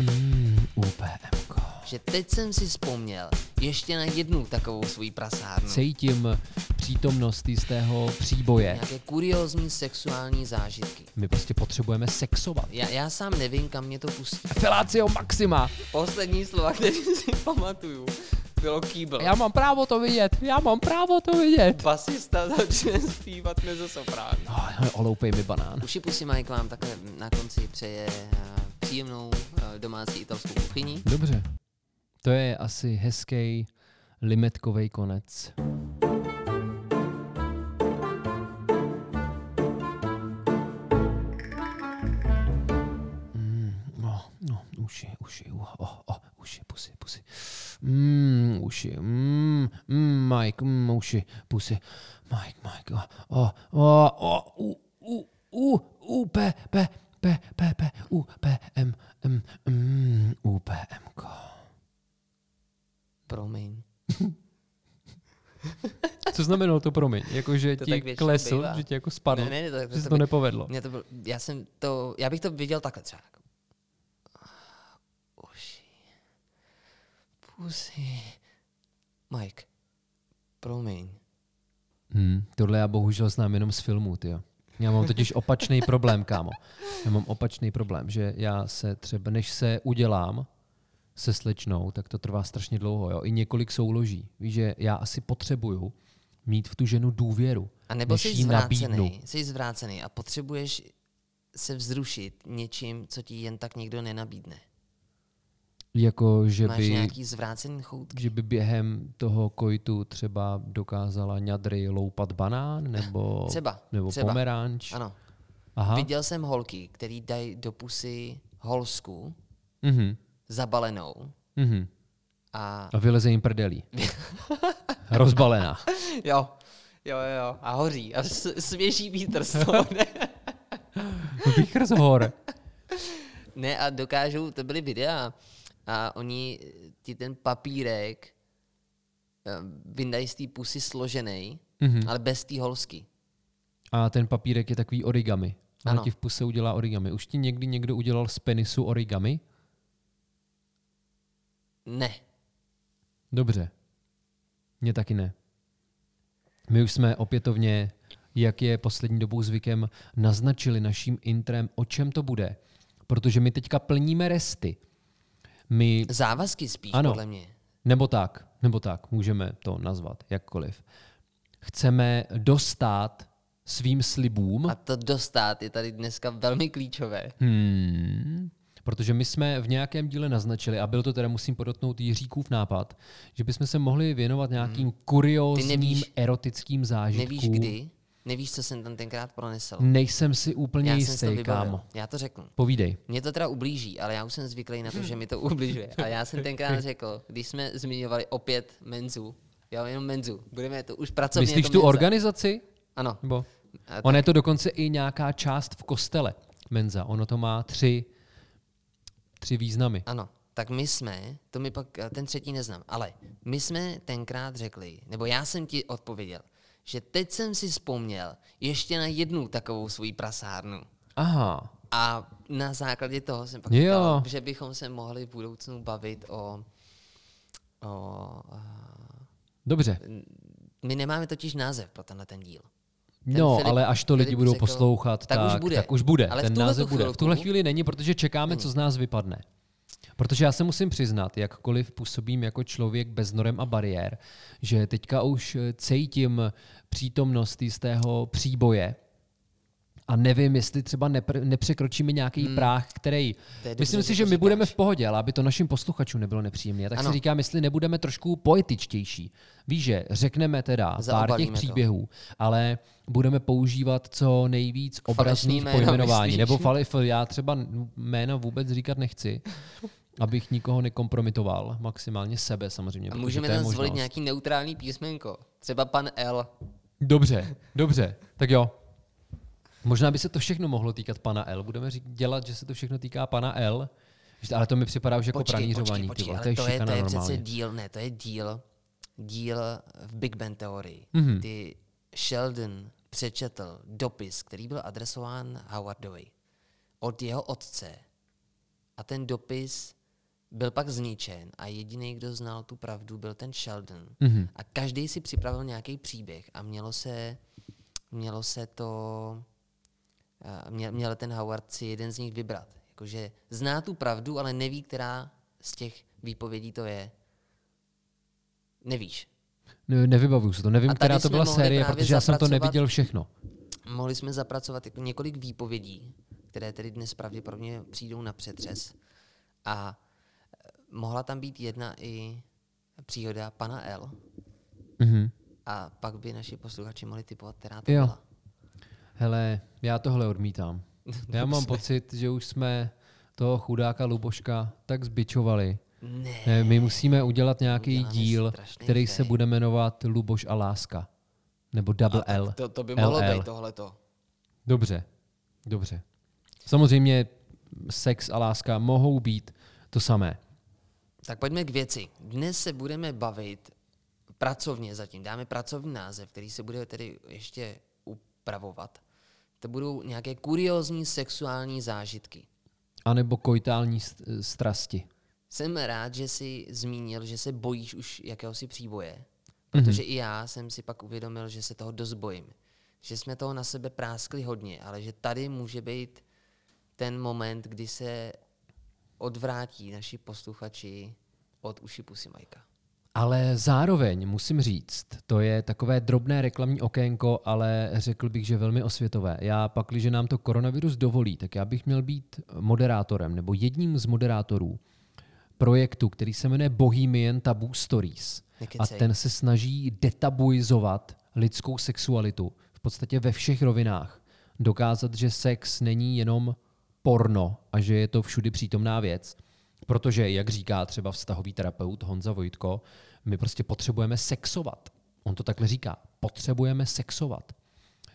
Mm, UPMko. že teď jsem si vzpomněl ještě na jednu takovou svoji prasárnu. Cítím přítomnost jistého příboje. Nějaké kuriózní sexuální zážitky. My prostě potřebujeme sexovat. Já, já sám nevím, kam mě to pustí. Felácio maxima. Poslední slova, které si pamatuju, bylo kýbl. Já mám právo to vidět. Já mám právo to vidět. Basista začne zpívat mezzosoprán. Oh, oloupej mi banán. Uši pusy Mike vám takhle na konci přeje eh, příjemnou domácí italskou kuchyni. Dobře. To je asi hezký limetkový konec. Mm, no, no, uši, uši, uh, oh, oh, uši, pusy, pusy. Mm, uši, mm, mm, Mike, mm, uši, pusy. Mike, Mike, oh, oh, oh, oh, u, u, u, u, p, p, p, p, p, u, p, m, m, mm, u, p, m, ko. Promiň. Co znamenalo to promiň? Jako, že To ti klesl, bývá. že ti jako spadl, Ne, ne, to- že to- se to to by- nepovedlo. Mě to byl, já jsem to, já bych to viděl takhle třeba. jako. Uši. Pusy. Mike. Promiň. Hmm, tohle já bohužel znám jenom z filmů, ty. Já mám totiž opačný problém, kámo. Já mám opačný problém, že já se třeba, než se udělám se slečnou, tak to trvá strašně dlouho, jo. I několik souloží. Víš, že já asi potřebuju mít v tu ženu důvěru. A nebo jsi jí nabídnu. zvrácený, jsi zvrácený a potřebuješ se vzrušit něčím, co ti jen tak někdo nenabídne. Jako, že Máš by, nějaký zvrácený choutky. že by během toho kojtu třeba dokázala ňadry loupat banán, nebo, Třeba, nebo třeba. pomeranč. Ano. Aha. Viděl jsem holky, který dají do pusy holsku Mhm. zabalenou Mhm. a A vyleze jim prdelí. Rozbalená. jo, jo, jo, jo, a hoří a svěží vítr z toho? Vykr z hor. ne, a dokážou, to byly videa a oni ti ten papírek eh, vyndají z té pusy složený, Mhm. ale bez té holsky. A ten papírek je takový origami. Ona ti v puse udělá origami. Už ti někdy někdo udělal z penisu origami? Ne. Dobře. Mně taky ne. My už jsme opětovně, jak je poslední dobou zvykem, naznačili naším intrem, o čem to bude. Protože my teďka plníme resty. My, Závazky spíš, Ano. podle mě. nebo tak, nebo tak, můžeme to nazvat jakkoliv. Chceme dostat svým slibům, A to dostat je tady dneska velmi klíčové. Hmm, protože my jsme v nějakém díle naznačili, a byl to teda, musím podotknout, Jiříkův nápad, že bychom se mohli věnovat nějakým kuriózním Hmm. nevíš- erotickým zážitkům. Nevíš kdy, nevíš, co jsem tam tenkrát pronesl. Nejsem si úplně Já jsem si to jistý, kámo. Já to řeknu. Povídej. Mě to teda ublíží, ale já už jsem zvyklý na to, že mi to ubližuje. A já jsem tenkrát řekl, když jsme zmiňovali opět menzu, jo, jenom menzu, budeme to už pracovně. Myslíš tu menza. organizaci? Ano. Nebo? A Ona je to dokonce i nějaká část v kostele, menza. Ono to má tři, tři významy. Ano, tak my jsme, to mi pak, eh, ten třetí neznám, ale my jsme tenkrát řekli, nebo já jsem ti odpověděl, že teď jsem si vzpomněl ještě na jednu takovou svoji prasárnu. Aha, A na základě toho jsem pak Jo. říkal, že bychom se mohli v budoucnu bavit o... o dobře. my nemáme totiž název pro tenhle ten díl. No, Filip- ale až to lidi Filip budou řekl- poslouchat, tak tak, už bude. tak už bude. Ale v Ten název bude. V tuhle chvíli není, protože čekáme, co z nás vypadne. Protože já se musím přiznat, jakkoliv působím jako člověk bez norem a bariér, že teďka už eh, cítím přítomnost jistého příboje a nevím, jestli třeba nepr- nepřekročíme nějaký hmm. práh, který... Dobře, Myslím si, že my budeme říkáš. v pohodě, ale aby to našim posluchačům nebylo nepříjemné. Tak Ano. si říkám, jestli nebudeme trošku poetičtější. Víš, že řekneme teda pár těch Zaobalíme to. příběhů, ale budeme používat co nejvíc obrazných pojmenování. myslíš? Nebo fali, fali, já třeba jména vůbec říkat nechci, abych nikoho nekompromitoval, maximálně sebe samozřejmě. A můžeme tam zvolit nějaký neutrální písmenko. Třeba pan L. Dobře, dobře, tak jo. Možná by se to všechno mohlo týkat pana L. Budeme řík, dělat, že se to všechno týká pana L. Ale to mi připadá už jako pranířování. počkej, ty vole. ale to je to je, to je přece díl, ne, to je díl, díl v Big Bang teorii, Mhm. mm-hmm. kdy Sheldon přečetl dopis, který byl adresován Howardovi od jeho otce A ten dopis byl pak zničen a jediný, kdo znal tu pravdu, byl ten Sheldon. Mhm. A každý si připravil nějaký příběh a mělo se, mělo se to, a mě- měl ten Howard si jeden z nich vybrat. Jakože zná tu pravdu, ale neví, která z těch výpovědí to je. Nevíš. Ne, nevybavuju se to, nevím, která to byla série, protože já jsem to neviděl všechno. Mohli jsme zapracovat jako několik výpovědí, které tedy dnes pravděpodobně přijdou na přetřes. A mohla tam být jedna i příhoda pana L. Mhm. A pak by naši posluchači mohli typovat, která to Jo. byla. Hele, já tohle odmítám. Já mám pocit, že už jsme toho chudáka Luboška tak zbičovali. Ne. My musíme udělat nějaký Uděláme díl, který se fail. bude jmenovat Luboš a láska. Nebo Double A L. to, to by mohlo LL. být tohleto. Dobře, dobře. Samozřejmě sex a láska mohou být to samé. Tak pojďme k věci. Dnes se budeme bavit pracovně zatím. Dáme pracovní název, který se bude tedy ještě upravovat. To budou nějaké kuriózní sexuální zážitky. A nebo koitální st- strasti. Jsem rád, že jsi zmínil, že se bojíš už jakéhosi příboje, protože i já jsem si pak uvědomil, že se toho dost bojím. Že jsme toho na sebe práskli hodně, ale že tady může být ten moment, kdy se odvrátí naši posluchači od uši pusy Majka. Ale zároveň musím říct, to je takové drobné reklamní okénko, ale řekl bych, že velmi osvětové. Já pak, když nám to koronavirus dovolí, tak já bych měl být moderátorem nebo jedním z moderátorů projektu, který se jmenuje Bohemian Taboo Stories. A ten se snaží detabuizovat lidskou sexualitu v podstatě ve všech rovinách. Dokázat, že sex není jenom porno a že je to všudy přítomná věc. Protože, jak říká třeba vztahový terapeut Honza Vojtko, my prostě potřebujeme sexovat. On to takhle říká. Potřebujeme sexovat.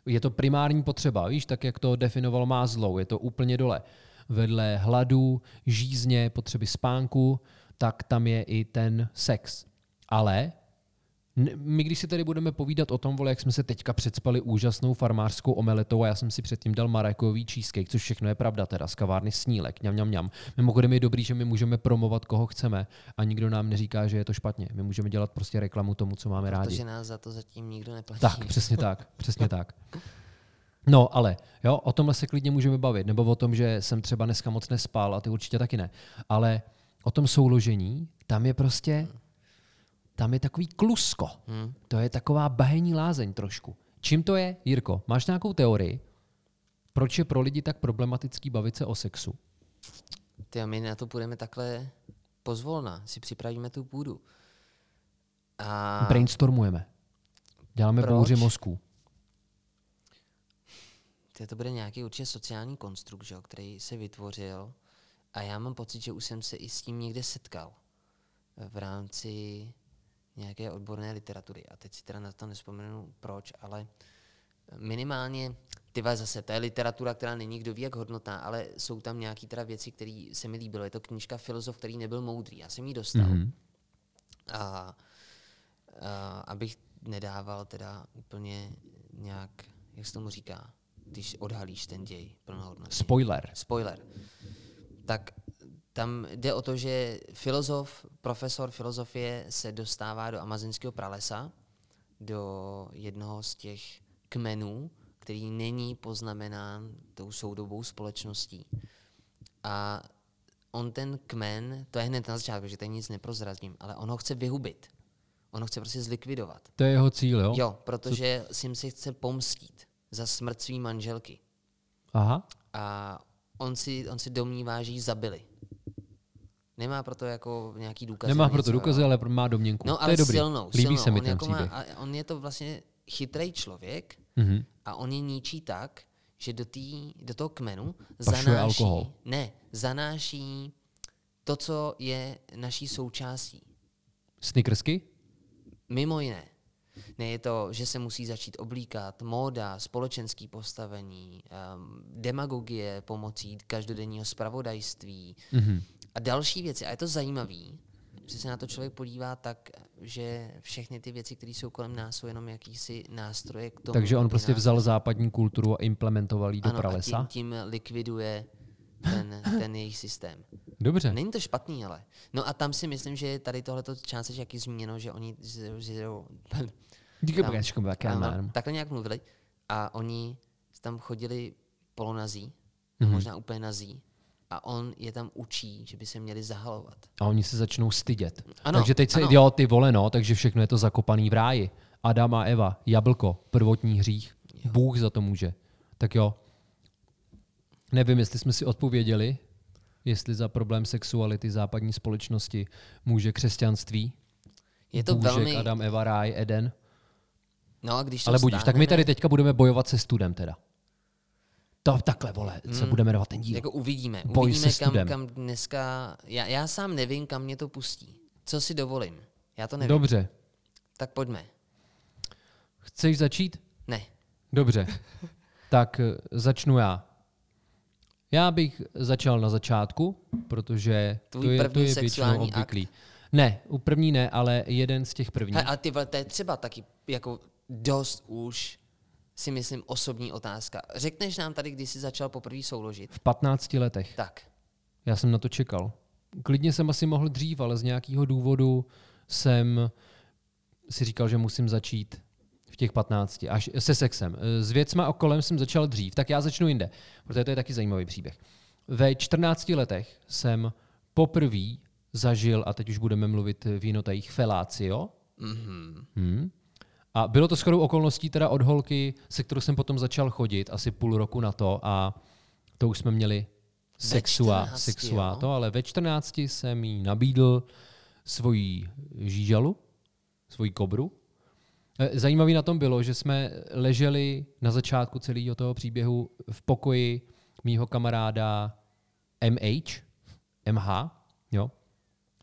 Je to primární potřeba, víš, tak jak to definoval Maslow, je to úplně dole. Vedle hladu, žízně, potřeby spánku, tak tam je i ten sex. Ale my, když si tady budeme povídat o tom, vole, jak jsme se teďka předspali úžasnou farmářskou omeletou a já jsem si předtím dal marakojový cheesecake, což všechno je pravda teda, z kavárny Snílek, ňam, ňam, ňam. Mimochodem je dobrý, že my můžeme promovat, koho chceme a nikdo nám neříká, že je to špatně. My můžeme dělat prostě reklamu tomu, co máme rádi. Protože nás za to zatím nikdo neplatí. Tak, přesně tak, přesně tak. No, ale jo, o tomhle se klidně můžeme bavit, nebo o tom, že jsem třeba dneska moc nespal a ty určitě taky ne. Ale o tom souložení, tam je prostě, tam je takový klusko. Hmm. To je taková bahení lázeň trošku. Čím to je, Jirko? Máš nějakou teorii? Proč je pro lidi tak problematický bavit se o sexu? Ty a my na to půjdeme takhle pozvolna, si připravíme tu půdu. A Brainstormujeme. Děláme Proč? bouři mozků. Tyjo, to bude nějaký určitě sociální konstrukt, že který se vytvořil a já mám pocit, že už jsem se i s tím někde setkal v rámci nějaké odborné literatury. A teď si teda na to nespomenu proč, ale minimálně, ty zase, to je literatura, která není kdo ví jak hodnotná, ale jsou tam nějaké teda věci, které se mi líbilo. Je to knížka Filozof, který nebyl moudrý. Já jsem ji dostal. Mhm. A, a abych nedával teda úplně nějak, jak se tomu říká, když odhalíš ten děj plnohodnotně. Spoiler. Spoiler. Tak tam jde o to, že filozof, profesor filozofie se dostává do amazonského pralesa, do jednoho z těch kmenů, který není poznamenán tou soudobou společností. A on ten kmen, to je hned na začátku, že tady nic neprozrazím, ale on ho chce vyhubit. On ho chce prostě zlikvidovat. To je jeho cíl, jo? Jo, protože si jim se chce pomstít za smrt své manželky. Aha. A on si, on si domnívá, že ji zabili. Nemá proto jako nějaký důkaz. Nemá proto důkazy, ale má domněnku. No, to ale je dobrý. silnou, Líbí silnou. se mi on ten jako má, příběh. a on je to vlastně chytrý člověk Mhm. a on je ničí tak, že do, tý, do toho kmenu Pašuje zanáší, alkohol. ne, zanáší to, co je naší součástí. Snickersky? Mimo jiné. Ne, je to, že se musí začít oblíkat, móda, společenský postavení, um, demagogie pomocí každodenního spravodajství Mhm. A další věci. A je to zajímavé, že se na to člověk podívá tak, že všechny ty věci, které jsou kolem nás, jsou jenom jakýsi nástroje k tomu. Takže on prostě vzal západní kulturu a implementoval ji do ano, pralesa? A tím, tím likviduje ten, ten jejich systém. Dobře. Není to špatný, ale. No a tam si myslím, že tady tohleto částečně jaký zmíněno, že oni z, z, Díky, tam- Bakačko, ano, Bakán. takhle nějak mluvili a oni tam chodili polonazí, Mhm. mm-hmm. možná úplně nazí, a on je tam učí, že by se měli zahalovat. A oni se začnou stydět. Ano, takže teď se, ano. jo, ty vole, no, takže všechno je to zakopaný v ráji. Adam a Eva, jablko, prvotní hřích. Bůh za to může. Tak jo. Nevím, jestli jsme si odpověděli, jestli za problém sexuality západní společnosti může křesťanství. Je to Bůžek, velmi... Adam, Eva, ráj, Eden. No a když to Ale budíš, tak my tady teďka budeme bojovat se studem teda. To takhle, vole, se budeme jmenovat ten díl. Jako uvidíme. Boj uvidíme, kam, studem. kam dneska... Já, já sám nevím, kam mě to pustí. Co si dovolím. Já to nevím. Dobře. Tak pojďme. Chceš začít? Ne. Dobře. tak eh, začnu já. Já bych začal na začátku, protože Tvůj to je, to je většinou sexuální akt. obvyklý. Ne, u první ne, ale jeden z těch prvních. He, ale ty to je třeba taky jako dost už si myslím osobní otázka. Řekneš nám tady, kdy jsi začal poprvé souložit? V 15 letech. Tak. Já jsem na to čekal. Klidně jsem asi mohl dřív, ale z nějakého důvodu jsem si říkal, že musím začít v těch 15, až se sexem. S věcma okolem jsem začal dřív, tak já začnu jinde, protože to je taky zajímavý příběh. Ve 14 letech jsem poprvé zažil, a teď už budeme mluvit v jinotajích, felácio. Mm-hmm. Hmm. A bylo to shodou okolností teda od holky, se kterou jsem potom začal chodit, asi půl roku na to a to už jsme měli sexua, 14, sexua jo? to, ale ve 14 jsem jí nabídl svoji žížalu, svoji kobru. E, Zajímavé na tom bylo, že jsme leželi na začátku celého toho příběhu v pokoji mýho kamaráda MH, MH, jo.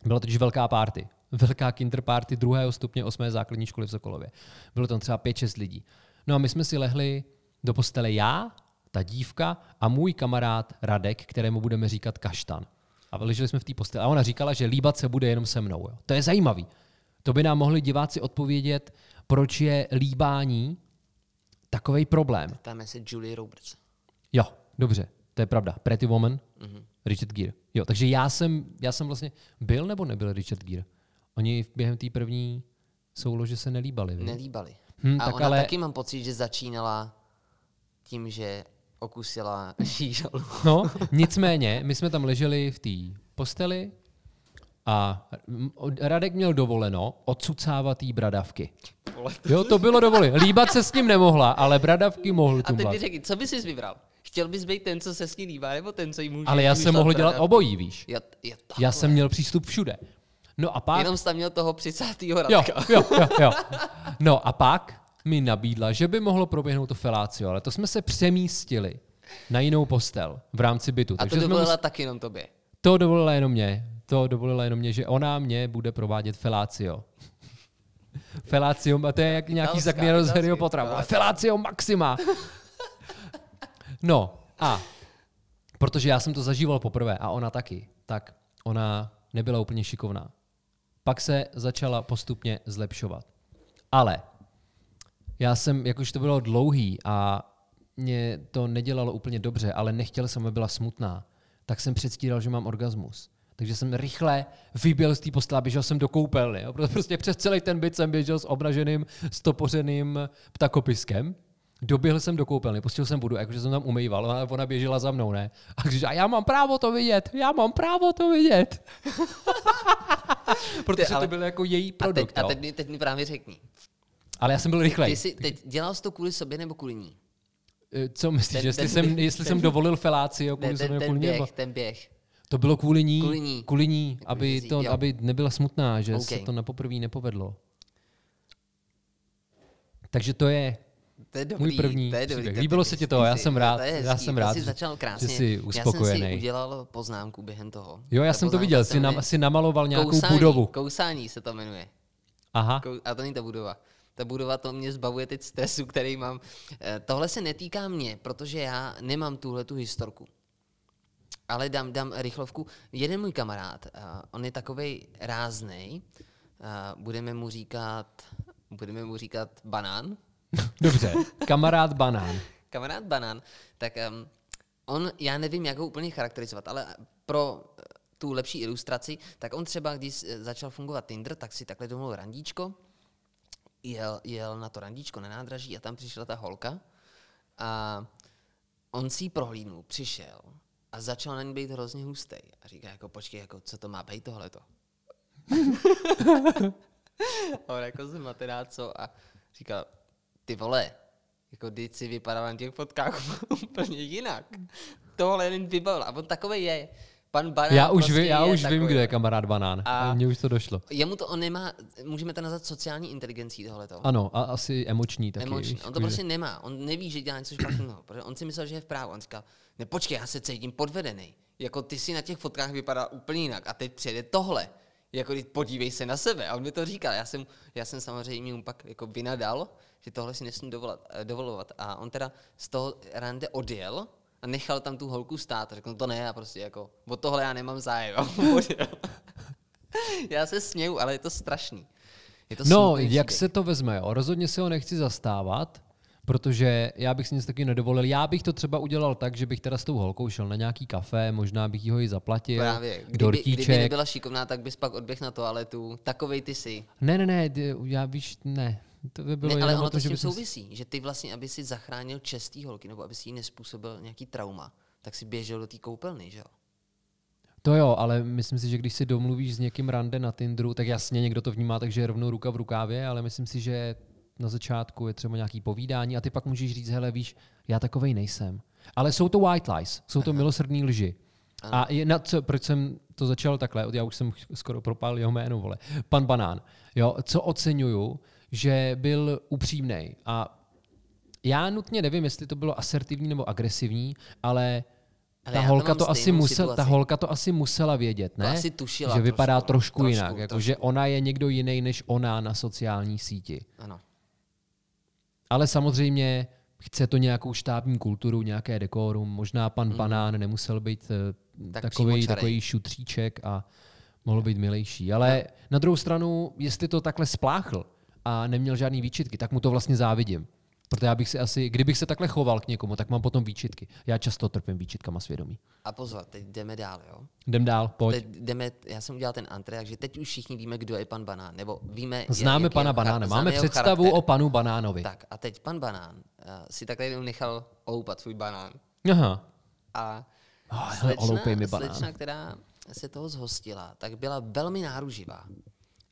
Byla totiž velká party. Velká kinder party druhého stupně 8. základní školy v Sokolově. Bylo tam třeba 5-6 lidí. No a my jsme si lehli do postele já, ta dívka a můj kamarád Radek, kterému budeme říkat Kaštan. A leželi jsme v té posteli. A ona říkala, že líbat se bude jenom se mnou. Jo. To je zajímavý. To by nám mohli diváci odpovědět, proč je líbání takový problém. Tam se Julie Roberts. Jo, dobře, to je pravda. Pretty Woman, Mhm. Richard Gere. Jo, takže já jsem, já jsem vlastně byl nebo nebyl Richard Gere? Oni během té první soulože se nelíbali. vi? Nelíbali. Hm, a tak ona ale- taky mám pocit, že začínala tím, že okusila žížalu. No, nicméně, my jsme tam leželi v té posteli a Radek měl dovoleno odsucávat jí bradavky. Jo, to bylo dovoleno. Líbat se s ním nemohla, ale bradavky mohl A teď tumbat. mi řekni, co bys si vybral? Chtěl bys být ten, co se s ní líbá, nebo ten, co jí může Ale já jsem mohl dělat bradavky? obojí, víš. Jo, Já takhle. jsem měl přístup všude. No a pak... Jenom jsi tam měl toho 30. Jo, Radka. jo, jo, jo. No a pak mi nabídla, že by mohlo proběhnout to felácio, ale to jsme se přemístili na jinou postel v rámci bytu. A Takže to jsme dovolila mus- taky jenom tobě. to dovolila jenom mě. To dovolila jenom mě, že ona mě bude provádět felácio. Felácio, a to je jak nějaký zakněro z Harryho Pottera. Felácio maxima. No a protože já jsem to zažíval poprvé a ona taky, tak ona nebyla úplně šikovná. Pak se začala postupně zlepšovat. Ale já jsem, jakož to bylo dlouhý a mě to nedělalo úplně dobře, ale nechtěl jsem, aby byla smutná, tak jsem předstíral, že mám orgasmus. Takže jsem rychle vyběl z té postele běžel jsem do koupelny. Jo? Prostě přes celý ten byt jsem běžel s obnaženým, stopořeným ptakopiskem. Doběhl jsem do koupelny, pustil jsem vodu, jakože jsem tam umýval, a ona běžela za mnou, ne? A když a já mám právo to vidět, já mám právo to vidět. Protože ale- to byl jako její A produkt, teď, a jo. teď, mi- teď mi právě řekni. Ale já jsem byl rychlej. Ty jsi teď dělal jsi to kvůli sobě nebo kvůli ní? Eh, Co myslíš, Ten- jestli, ten jsem, běh- jestli ten- jsem dovolil felácio kvůli Ne, sobě ten, nebo ten kvůli běh, ten běh. To bylo kvůli ní, Kvůli ní. kvůli ní aby, to, jo. aby nebyla smutná, že se OK. to na poprvé nepovedlo. Takže to je To je dobrý, můj první to je dobrý. příběh. Líbilo se ti to? Já jsem rád, to já jsem rád, jsi začal krásně. že jsi Já jsem uspokojený. si udělal poznámku během toho. Jo, já Ta jsem to viděl, jsi, nam, jsi namaloval nějakou kousání, budovu. Kousání se to jmenuje. Aha, Kou- A to není ta budova. Ta budova to mě zbavuje teď stresu, který mám. Eh, Tohle se netýká mě, protože já nemám tuhle tu historku. Ale dám, dám rychlovku. Jeden můj kamarád, uh, on je takovej ráznej, uh, budeme mu říkat, budeme mu říkat banán. Dobře. Kamarád banán. Kamarád banán, tak um, on, já nevím, jak ho úplně charakterizovat, ale pro eh, tu lepší ilustraci, tak on třeba, když eh, začal fungovat Tinder, tak si takhle domluvil randíčko, jel, jel na to randíčko na nádraží a tam přišla ta holka a on si ji prohlídnul, přišel a začal na ní být hrozně hustý. A říká jako, počkej, jako, co to má být tohleto? a on jako zmatená, co? A říkal, ty vole, jako když si vypadal na těch fotkách úplně jinak. Tohle jen vybavil. A on takový je. Pan Banán Já už, prostě vím, já je už vím, takovej. kdo je kamarád banán. A- mně už to došlo. Jemu to on nemá, můžeme to nazvat sociální inteligencí tohleto. Ano, a asi emoční taky. Emoční. On to prostě nemá. On neví, že dělá něco špatného. Protože on si myslel, že je v právu. On říkal, ne počkej, já se cítím podvedený. Jako ty si na těch fotkách vypadá úplně jinak. A teď přijede tohle. Jako podívej se na sebe. A on mi to říkal. Já jsem, já jsem samozřejmě mu pak jako vynadal, že tohle si nesmím dovolat, eh, dovolovat. A on teda z toho rande odjel a nechal tam tu holku stát. A řekl, no to ne, já prostě jako, od tohle já nemám zájem. Já se směju, ale je to strašný. Je to No, jak příběh. se to vezme, jo? Rozhodně si ho nechci zastávat, protože já bych si nic taky nedovolil. Já bych to třeba udělal tak, že bych teda s tou holkou šel na nějaký kafe, možná bych ho i zaplatil, Právě. Kdyby, dortíček. kdyby nebyla šikovná, tak bys pak odběh na toaletu. Takovej ty jsi. Ne, ne, ne, já víš, ne. To by bylo Ne, ale ono to s že tím souvisí, že ty vlastně, aby si zachránil čest té holky, nebo aby si jí nespůsobil nějaký trauma, tak si běžel do té koupelny, že jo? To jo, ale myslím si, že když si domluvíš s někým rande na Tinderu, tak jasně někdo to vnímá, takže je rovnou ruka v rukávě, ale myslím si, že na začátku je třeba nějaký povídání a ty pak můžeš říct, hele víš, já takovej nejsem. Ale jsou to white lies, jsou to milosrdný lži. A je na co, proč jsem to začal takhle, já už jsem skoro propál jeho jméno, vole. Pan Banán. Jo, co oceňuju, že byl upřímný a já nutně nevím, jestli to bylo asertivní nebo agresivní, ale Ale ta to holka mám to, asi musel, ta holka to asi musela vědět, ne? asi tušila že vypadá trošku, trošku, trošku, jinak, jako trošku. že ona je někdo jiný než ona na sociální síti. Ano. Ale samozřejmě chce to nějakou štábní kulturu, nějaké dekorum. Možná pan Banán nemusel být eh. Tak takový, takový šutříček a mohl být milejší. Ale na druhou stranu, jestli to takhle spláchl a neměl žádný výčitky, tak mu to vlastně závidím. Protože já bych si asi, kdybych se takhle choval k někomu, tak mám potom výčitky. Já často trpím výčitkama svědomí. A pozor, teď jdeme dál, jo? Jdem dál, pojď. Teď jdeme, já jsem udělal ten antre, takže teď už všichni víme, kdo je pan Banán, nebo víme, Známe jak pana char- Banána, máme představu charakter. o panu Banánovi. Tak a teď pan Banán uh, si takhle jenom nechal oloupat svůj banán. Aha. A Oh, oloupej mi banán. slečna, která se toho zhostila, tak byla velmi náruživá.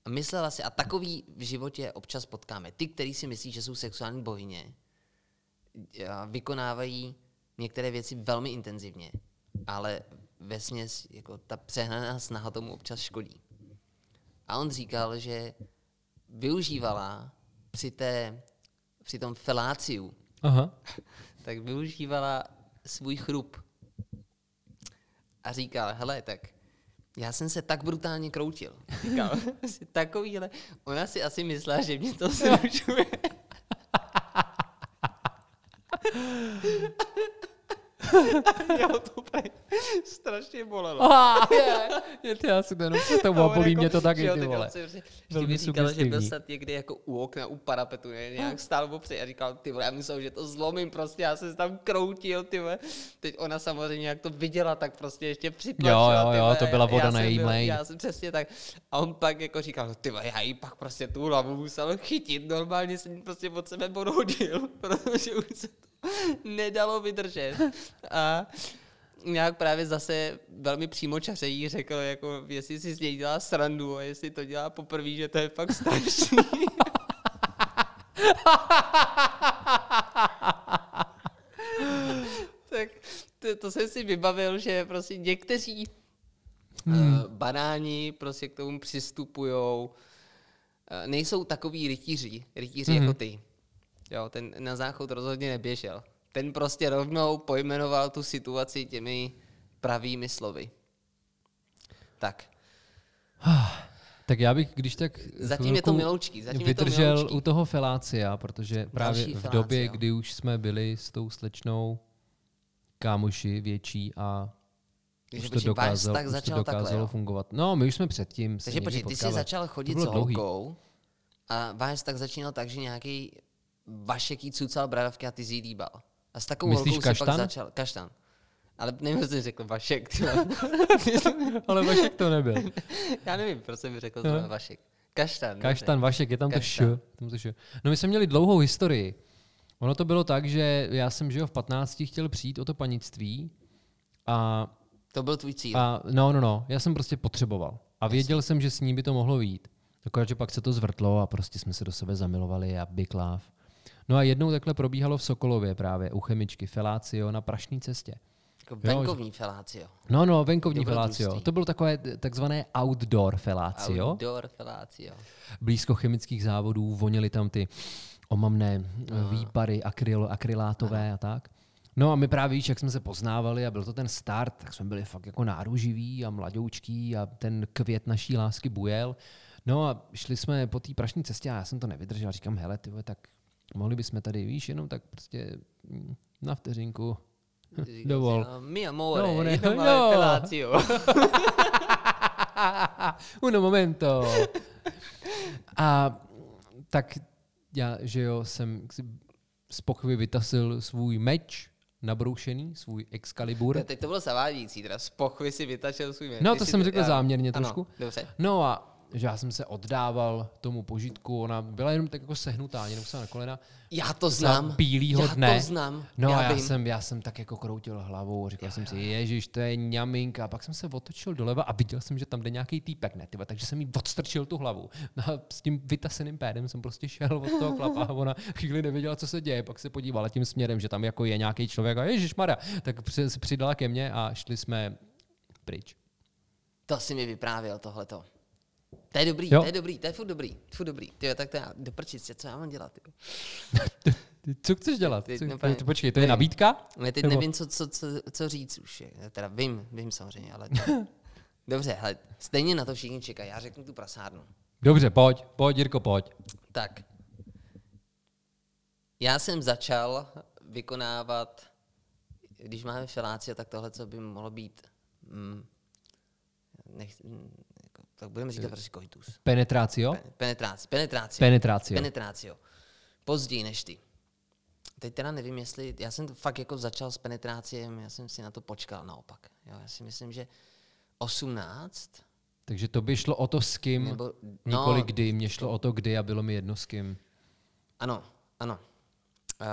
A myslela si, a takový v životě občas potkáme, ty, kteří si myslí, že jsou sexuální bohyně, vykonávají některé věci velmi intenzivně, ale ve jako ta přehnaná snaha tomu občas škodí. A on říkal, že využívala při, té, při tom feláciu, Aha. tak využívala svůj chrup. A říkal, hele, tak já jsem se tak brutálně kroutil. Říkal, asi takovýhle. Ona si asi myslela, že mě to zrušuje. Já to úplně strašně bolelo. Ah, je, je to já si to jenom a bolí mě to taky, ty vole. Velmi mi říkal, že byl snad někdy jako u okna, u parapetu, ne, nějak stál opřed a říkal, ty vole, já myslel, že to zlomím, prostě já jsem se tam kroutil, ty vole. Teď ona samozřejmě, jak to viděla, tak prostě ještě přitlačila. Jo, jo, jo, to byla voda na její mlejn. Já jsem přesně tak. A on pak jako říkal, no, ty vole, já jí pak prostě tu hlavu musel chytit, normálně jsem prostě od sebe podhodil, protože už se to nedalo vydržet. A nějak právě zase velmi přímočaře jí řekl, jako jestli si z něj dělá srandu a jestli to dělá poprvé, že to je fakt strašný. tak to, to jsem si vybavil, že prostě někteří hmm. uh, banáni prostě k tomu přistupujou, uh, nejsou takový rytíři, rytíři hmm. jako ty. Jo, ten na záchod rozhodně neběžel. Ten prostě rovnou pojmenoval tu situaci těmi pravými slovy. Tak, Tak já bych, když tak Zatím je to miloučký, zatím je to vydržel miloučký. u toho felácia, protože právě v felácia. době, kdy už jsme byli s tou slečnou kámoši větší a Takže už to dokázalo, vztah už to začal takhle, dokázalo jo? fungovat. No, my už jsme předtím Takže počkej, ty jsi začal chodit s dlouhý. holkou a váš tak začínal tak, že nějaký Vašek jí cucal bradavky a ty jsi jí líbal. A s takovou Myslíš holkou si pak kaštan? začal, kaštan. Ale nevím, co jsi řekl, Vašek. Ale Vašek to nebyl. Já nevím, proč jsem mi řekl No. Vašek. Kaštan. Kaštan, Vašek, je tam to š. Kaštan. Tam to š. No my jsme měli dlouhou historii. Ono to bylo tak, že já jsem, že v 15 chtěl přijít o to panictví a, To byl tvůj cíl. a no, no, no, já jsem prostě potřeboval. A věděl jsem, že s ní by to mohlo výjít. Akorát, že pak se to zvrtlo a prostě jsme se do sebe zamilovali a big love. No a jednou takhle probíhalo v Sokolově právě u chemičky Felácio na Prašní cestě. Jako venkovní felácio. No, no, venkovní felácio. To bylo takové takzvané outdoor felácio. Outdoor felácio. blízko chemických závodů, voněly tam ty omamné Aha. výpary akryl, akrylátové a tak. No a my právě víš, jak jsme se poznávali a byl to ten start, tak jsme byli fakt jako náruživí a mladoučký a ten květ naší lásky bujel. No a šli jsme po té prašní cestě a já jsem to nevydržel. Říkám, hele, ty vole, tak mohli bychom tady, víš, jenom tak prostě mm, na vteřinku. Dovol. Mi amore, No, ne- no. felácio. Uno momento. A tak já, že jo, jsem z pochvy vytasil svůj meč nabroušený, svůj Excalibur. Teď to bylo zavádějící, teda z pochvy si vytačil svůj meč. No, to jsem řekl záměrně ano, trošku. Dobře. No a že já jsem se oddával tomu požitku, ona byla jenom tak jako sehnutá, jenom se na kolena. Já to znám. bílýho já dne. to znám. No já a já vím. jsem, já jsem tak jako kroutil hlavou, říkal jsem si, ježiš, to je ňaminka. A pak jsem se otočil doleva a viděl jsem, že tam jde nějaký týpek, ne, tyva, takže jsem jí odstrčil tu hlavu. No a s tím vytaseným pédem jsem prostě šel od toho klapa a ona chvíli nevěděla, co se děje, pak se podívala tím směrem, že tam jako je nějaký člověk a ježiš Mara, tak se přidala ke mně a šli jsme pryč. To si mi vyprávěl tohleto. To je dobrý, Jo. to je dobrý, to je furt dobrý, furt dobrý. Ty tak to já, do prčice, co já mám dělat? Co chceš dělat? Ty- Co, no, to, počkej, to je nabídka? Ne, teď Nebo- nevím, co, co, co, co říct už. Je. Já Teda vím, vím samozřejmě, ale... Dobře, hele, stejně na to všichni čekají. Já řeknu tu prasárnu. Dobře, pojď, pojď, Jirko, pojď. Tak. Já jsem začal vykonávat, když máme filácie, tak tohle, co by mohlo být, mm, nech, tak budeme říkat prostě koitus. Penetrácio? Pe- Penetráci, penetráci. Penetrácio. Penetrácio. Později než ty. Teď teda nevím, jestli, já jsem fakt jako začal s penetráciem, já jsem si na to počkal naopak. Jo, já si myslím, že 18, Takže to by šlo o to s kým, nebo, nikoli no, kdy. Mně šlo o to kdy a bylo mi jedno s kým. Ano, ano. Uh,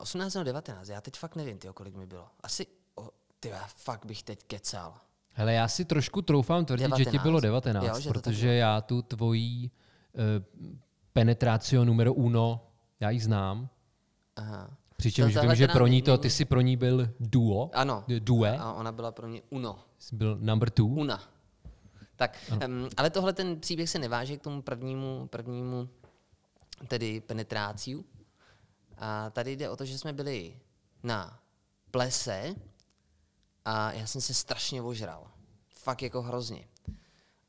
18 nebo 19, já teď fakt nevím, tyjo, kolik mi bylo. Asi, oh, ty já fakt bych teď kecal. Hele, já si trošku troufám tvrdit, že ti 19? bylo 19, Jo, že protože bylo. já tu tvojí uh, penetrácio numero uno, já ji znám. Aha. Přičemž To- vím, že pro ní to, ty jsi pro ní byl duo, Ano. due, A ona byla pro mě uno. jsi byl number two. Una. Tak, um, ale tohle ten příběh se neváže k tomu prvnímu, prvnímu tedy penetráciu. A tady jde o to, že jsme byli na plese a já jsem se strašně ožral. Fakt jako hrozně.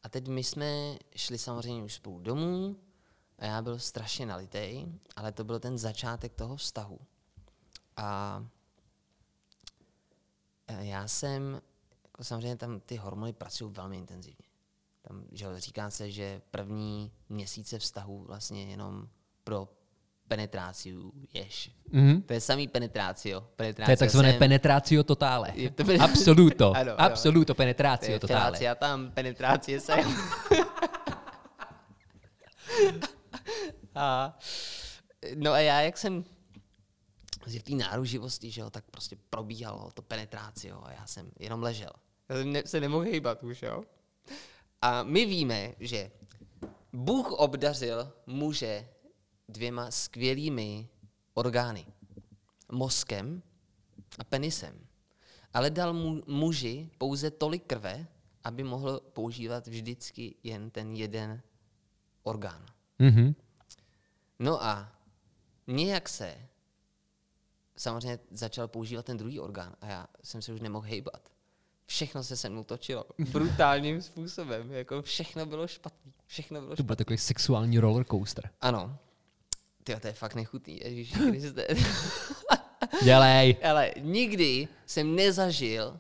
A teď my jsme šli samozřejmě už spolu domů a já byl strašně nalitej, ale to byl ten začátek toho vztahu. A e, já jsem, jako samozřejmě tam ty hormony pracují velmi intenzivně. Tam, že říká se, že první měsíce vztahu vlastně jenom pro penetráciu ješ. Mhm. To je samý penetrácio. To je Penetrácio takzvané sem, penetrácio totale. Je to pen- Absoluto. Ano, ano. Absoluto to penetrácio je totale. filácia tam, penetrácie sem. a, no a já, jak jsem že v té náruživosti, že jo, tak prostě probíhalo to penetrácio a já jsem jenom ležel. Já jsem ne, se nemohl hýbat už, jo. A my víme, že Bůh obdařil muže dvěma skvělými orgány. Mozkem a penisem. Ale dal mu, muži pouze tolik krve, aby mohl používat vždycky jen ten jeden orgán. Mhm. No a nějak se samozřejmě začal používat ten druhý orgán a já jsem se už nemohl hejbat. Všechno se se mnou točilo brutálním způsobem, jako všechno bylo špatný. Všechno bylo To byl takový sexuální roller coaster. Ano. Tyjo, to je fakt nechutný, Ježíš Kriste. Dělej. Ale nikdy jsem nezažil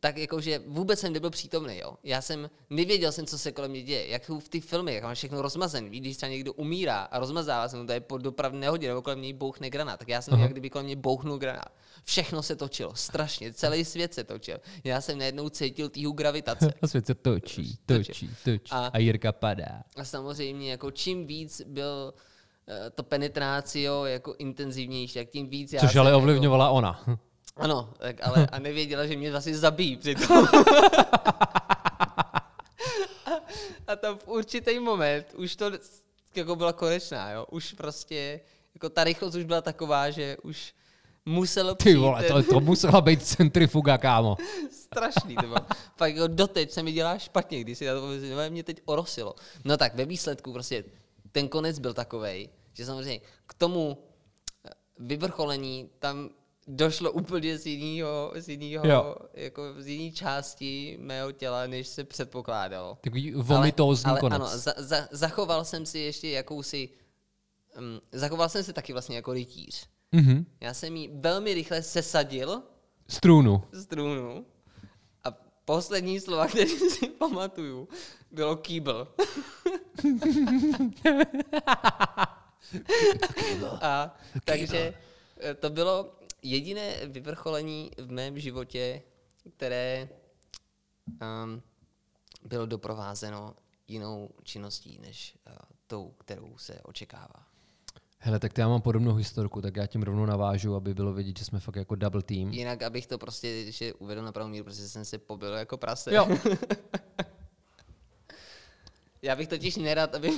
tak jakože vůbec jsem nebyl přítomný, jo. Já jsem nevěděl jsem, co se kolem mě děje, jak v těch filmech, jak mám všechno rozmazen. Víš, když třeba někdo umírá a rozmazává se mu tady po dopravní nehodě, nebo kolem něj bouchne granát, tak já jsem jak kdyby kolem mě bouchnul granát. Všechno se točilo, strašně, celý svět se točil. Já jsem najednou cítil týhu gravitace. A svět se točí, točí, točí. A- A Jirka padá. A samozřejmě, jako čím víc byl to penetrácio jako intenzivnější, tak tím víc já Což ale jako- ovlivňovala ona. Ano, tak ale a nevěděla, že mě vlastně zabijí přitom. a, a tam v určitý moment už to jako byla konečná, jo. Už prostě, jako ta rychlost už byla taková, že už muselo Ty přijít vole, ten- to, to musela být centrifuga, kámo. strašný, to bylo. Fakt jako doteď se mi dělá špatně, když si na to mě teď orosilo. No tak ve výsledku prostě ten konec byl takovej, že samozřejmě k tomu eh, vyvrcholení tam došlo úplně z jiného, z jiného, Jo. jako z jiné části mého těla, než se předpokládalo. Takový vomitózní ale, konec. Ano, za, za, zachoval jsem si ještě jakousi, um, zachoval jsem se taky vlastně jako rytíř. Mhm. Já jsem ji velmi rychle sesadil Strůnu. z trůnu a poslední slova, které si pamatuju, bylo kýbl. A takže eh, to bylo jediné vyvrcholení v mém životě, které um, bylo doprovázeno jinou činností, než uh, tou, kterou se očekává. Hele, tak já mám podobnou historku, tak já tím rovnou navážu, aby bylo vidět, že jsme fakt jako double team. Jinak, abych to prostě ještě uvedl na pravou míru, protože jsem se pobil jako prase. Jo. Já bych totiž nerad, aby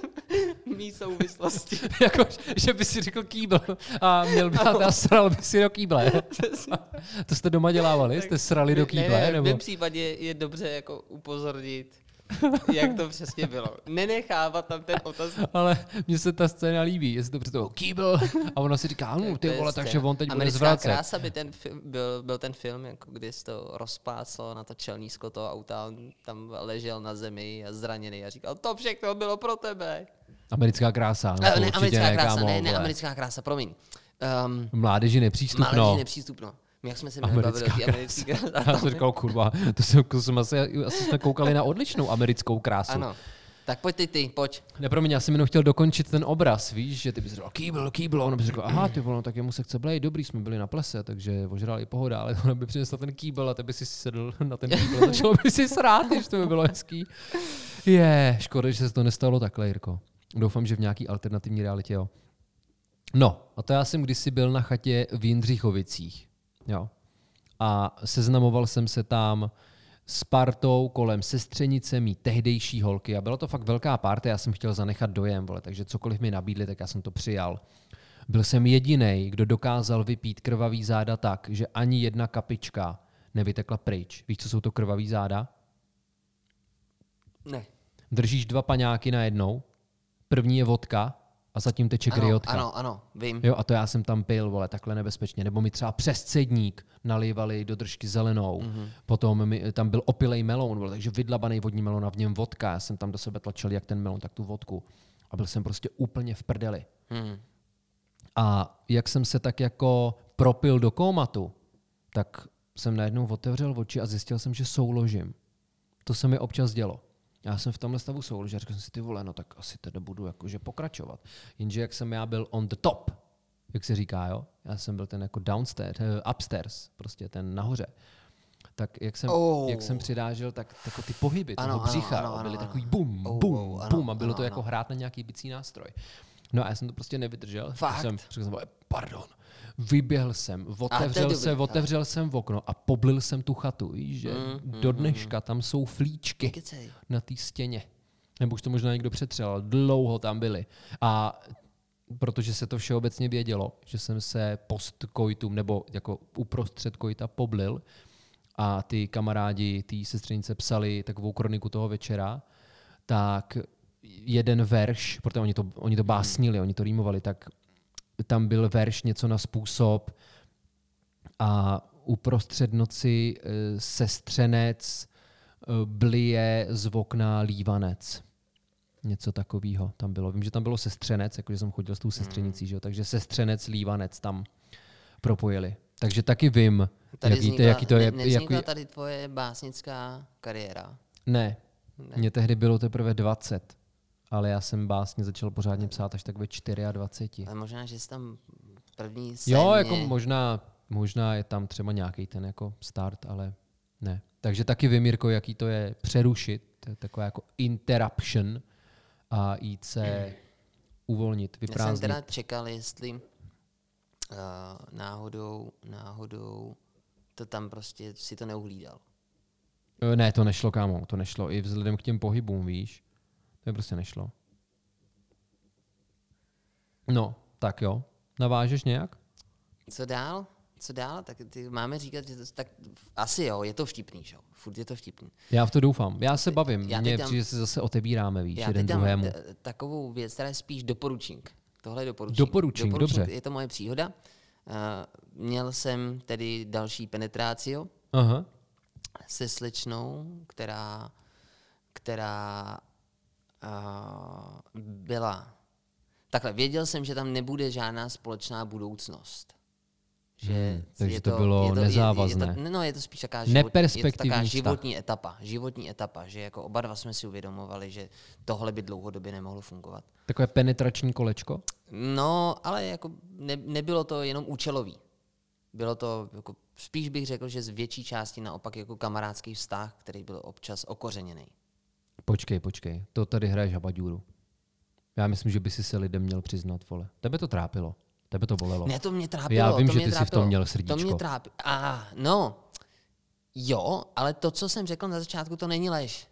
mý souvislosti. jako, že by si řekl kýbl a měl by a sral by si do kýble. to jste doma dělávali? Jste srali do kýble? ne, ne, v nebo? mém případě je dobře jako upozornit, jak to přesně bylo. Nenechávat tam ten otaz. Ale mně se ta scéna líbí, jestli to představuji kýbl a ona si říká, no ty vole, takže on teď bude Americká zvracet. krása by ten film, byl, byl ten film, jako kdy se to rozpáclo na to čelnízko toho auta, on tam ležel na zemi a zraněný a říkal, to všechno bylo pro tebe. Americká krása. No, Eh, ne, určitě americká ne, krása, kámo, ne, ne, americká krása, promiň. Um, Mládeži nepřístupno. Mládeži nepřístupno. My jak jsme se měli bavili o Americká té americké kráse. Já jsem říkal, kurva, to jsem, to jsem asi, asi jsme koukali na odlišnou americkou krásu. Ano. Tak pojď ty, ty, pojď. Ne, promiň, já jsem jenom chtěl dokončit ten obraz, víš, že ty bys řekl, kýbl, kýbl, a on by řekl, aha, ty vole, no, tak jemu se chce blej, dobrý, jsme byli na plese, takže ožrali pohoda, ale ona by přinesla ten kýbl a ty by si sedl na ten kýbl a začal by si srát, když to by bylo hezký. Je, škoda, že se to nestalo takhle, Jirko. Doufám, že v nějaký alternativní realitě, jo. No, a to já jsem kdysi byl na chatě v Jindřichovicích, jo. A seznamoval jsem se tam s partou kolem sestřenice mý tehdejší holky a byla to fakt velká party, já jsem chtěl zanechat dojem, vole, takže cokoliv mi nabídli, tak já jsem to přijal. Byl jsem jediný, kdo dokázal vypít krvavý záda tak, že ani jedna kapička nevytekla pryč. Víš, co jsou to krvavý záda? Ne. Držíš dva paňáky na jednou, první je vodka a zatím teče Ano, kryotka. ano, ano, vím. Jo, a to já jsem tam pil, vole, takhle nebezpečně. Nebo mi třeba přes cedník nalívali do držky zelenou. Mhm. Mm-hmm. Potom mi, tam byl opilej melon, vole, takže vydlabaný vodní melon a v něm vodka. Já jsem tam do sebe tlačil jak ten melon, tak tu vodku. A byl jsem prostě úplně v prdeli. Hmm. A jak jsem se tak jako propil do kómatu, tak jsem najednou otevřel oči a zjistil jsem, že souložím. To se mi občas dělo. Já jsem v tomhle stavu souložil a řekl jsem si, ty vole, no tak asi teda budu jakože pokračovat. Jenže jak jsem já byl on the top, jak se říká, jo? Já jsem byl ten jako downstairs, eh, upstairs, prostě ten nahoře. Tak jak jsem, Oh. jak jsem přidážel, tak jako ty pohyby Ano, toho břicha ano, ano, byly ano. takový bum, Oh, bum, oh, bum a bylo ano, to jako ano. hrát na nějaký bicí nástroj. No a já jsem to prostě nevydržel. Fakt? Jsem, řekl jsem, pardon. Vyběhl jsem, otevřel, dobrý, se, ale- otevřel jsem v okno a poblil jsem tu chatu. Víš, že Mm, do dneška tam jsou flíčky Kecej. na té stěně. Nebo už to možná někdo přetřel, ale dlouho tam byly. A protože se to všeobecně vědělo, že jsem se post koitum nebo jako uprostřed koita poblil a ty kamarádi, ty sestřenice psali takovou kroniku toho večera, tak jeden verš, protože oni to, oni to básnili, oni to rýmovali, tak tam byl verš něco na způsob a uprostřed noci eh, sestřenec eh, blije z okna lívanec. Něco takového tam bylo. Vím, že tam bylo sestřenec, jakože jsem chodil s tou sestřenicí, že jo? takže sestřenec, lívanec tam propojili. Takže taky vím, Tady Jak víte, vznikla, jaký to je- Ne, jaký- tady tvoje básnická kariéra. Ne, mně tehdy bylo teprve 20, ale já jsem básně začal pořádně psát až tak ve 24. Ale možná, že jsi tam první sen Jo, jako možná, možná je tam třeba nějaký ten jako start, ale ne. Takže taky vím, Jirko, jaký to je přerušit, to je taková jako interruption a jít se uvolnit, Já jsem vyprázdnit. teda čekal, jestli uh, náhodou, náhodou to tam prostě si to neuhlídal. Ne, to nešlo, kámo, to nešlo. I vzhledem k těm pohybům, víš, to je prostě nešlo. No, tak jo. Navážeš nějak? Co dál? Co dál? Tak ty máme říkat, že to, tak asi jo, je to vtipný, že jo? Furt je to vtipný. Já v to doufám. Já se bavím. Já Mně přijde, že se zase otebíráme, víš, Já jeden druhému. t- takovou věc, která je spíš doporučník. Tohle je doporučník. Doporučník, dobře. Je to moje příhoda. Uh, měl jsem tedy další penetrácio Aha. se slečnou, která, která byla... Takhle, věděl jsem, že tam nebude žádná společná budoucnost. Že Hmm, takže to bylo je to, nezávazné. Je, je to, no, je to spíš taková, život, je to vztah. životní etapa. Životní etapa, že jako oba dva jsme si uvědomovali, že tohle by dlouhodobě nemohlo fungovat. Takové penetrační kolečko? No, ale jako ne, nebylo to jenom účelový. Bylo to, jako, spíš bych řekl, že z větší části naopak jako kamarádský vztah, který byl občas okořeněný. Počkej, počkej. To tady hraješ habaďůru. Já myslím, že by si se lidem měl přiznat, vole. Tebe to trápilo. Tebe to bolelo. Ne, to mě trápilo. Já vím, to že ty jsi v trápilo. tom měl To srdíčko. mě trápilo. A, no, jo, ale to, co jsem řekl na začátku, to není lež.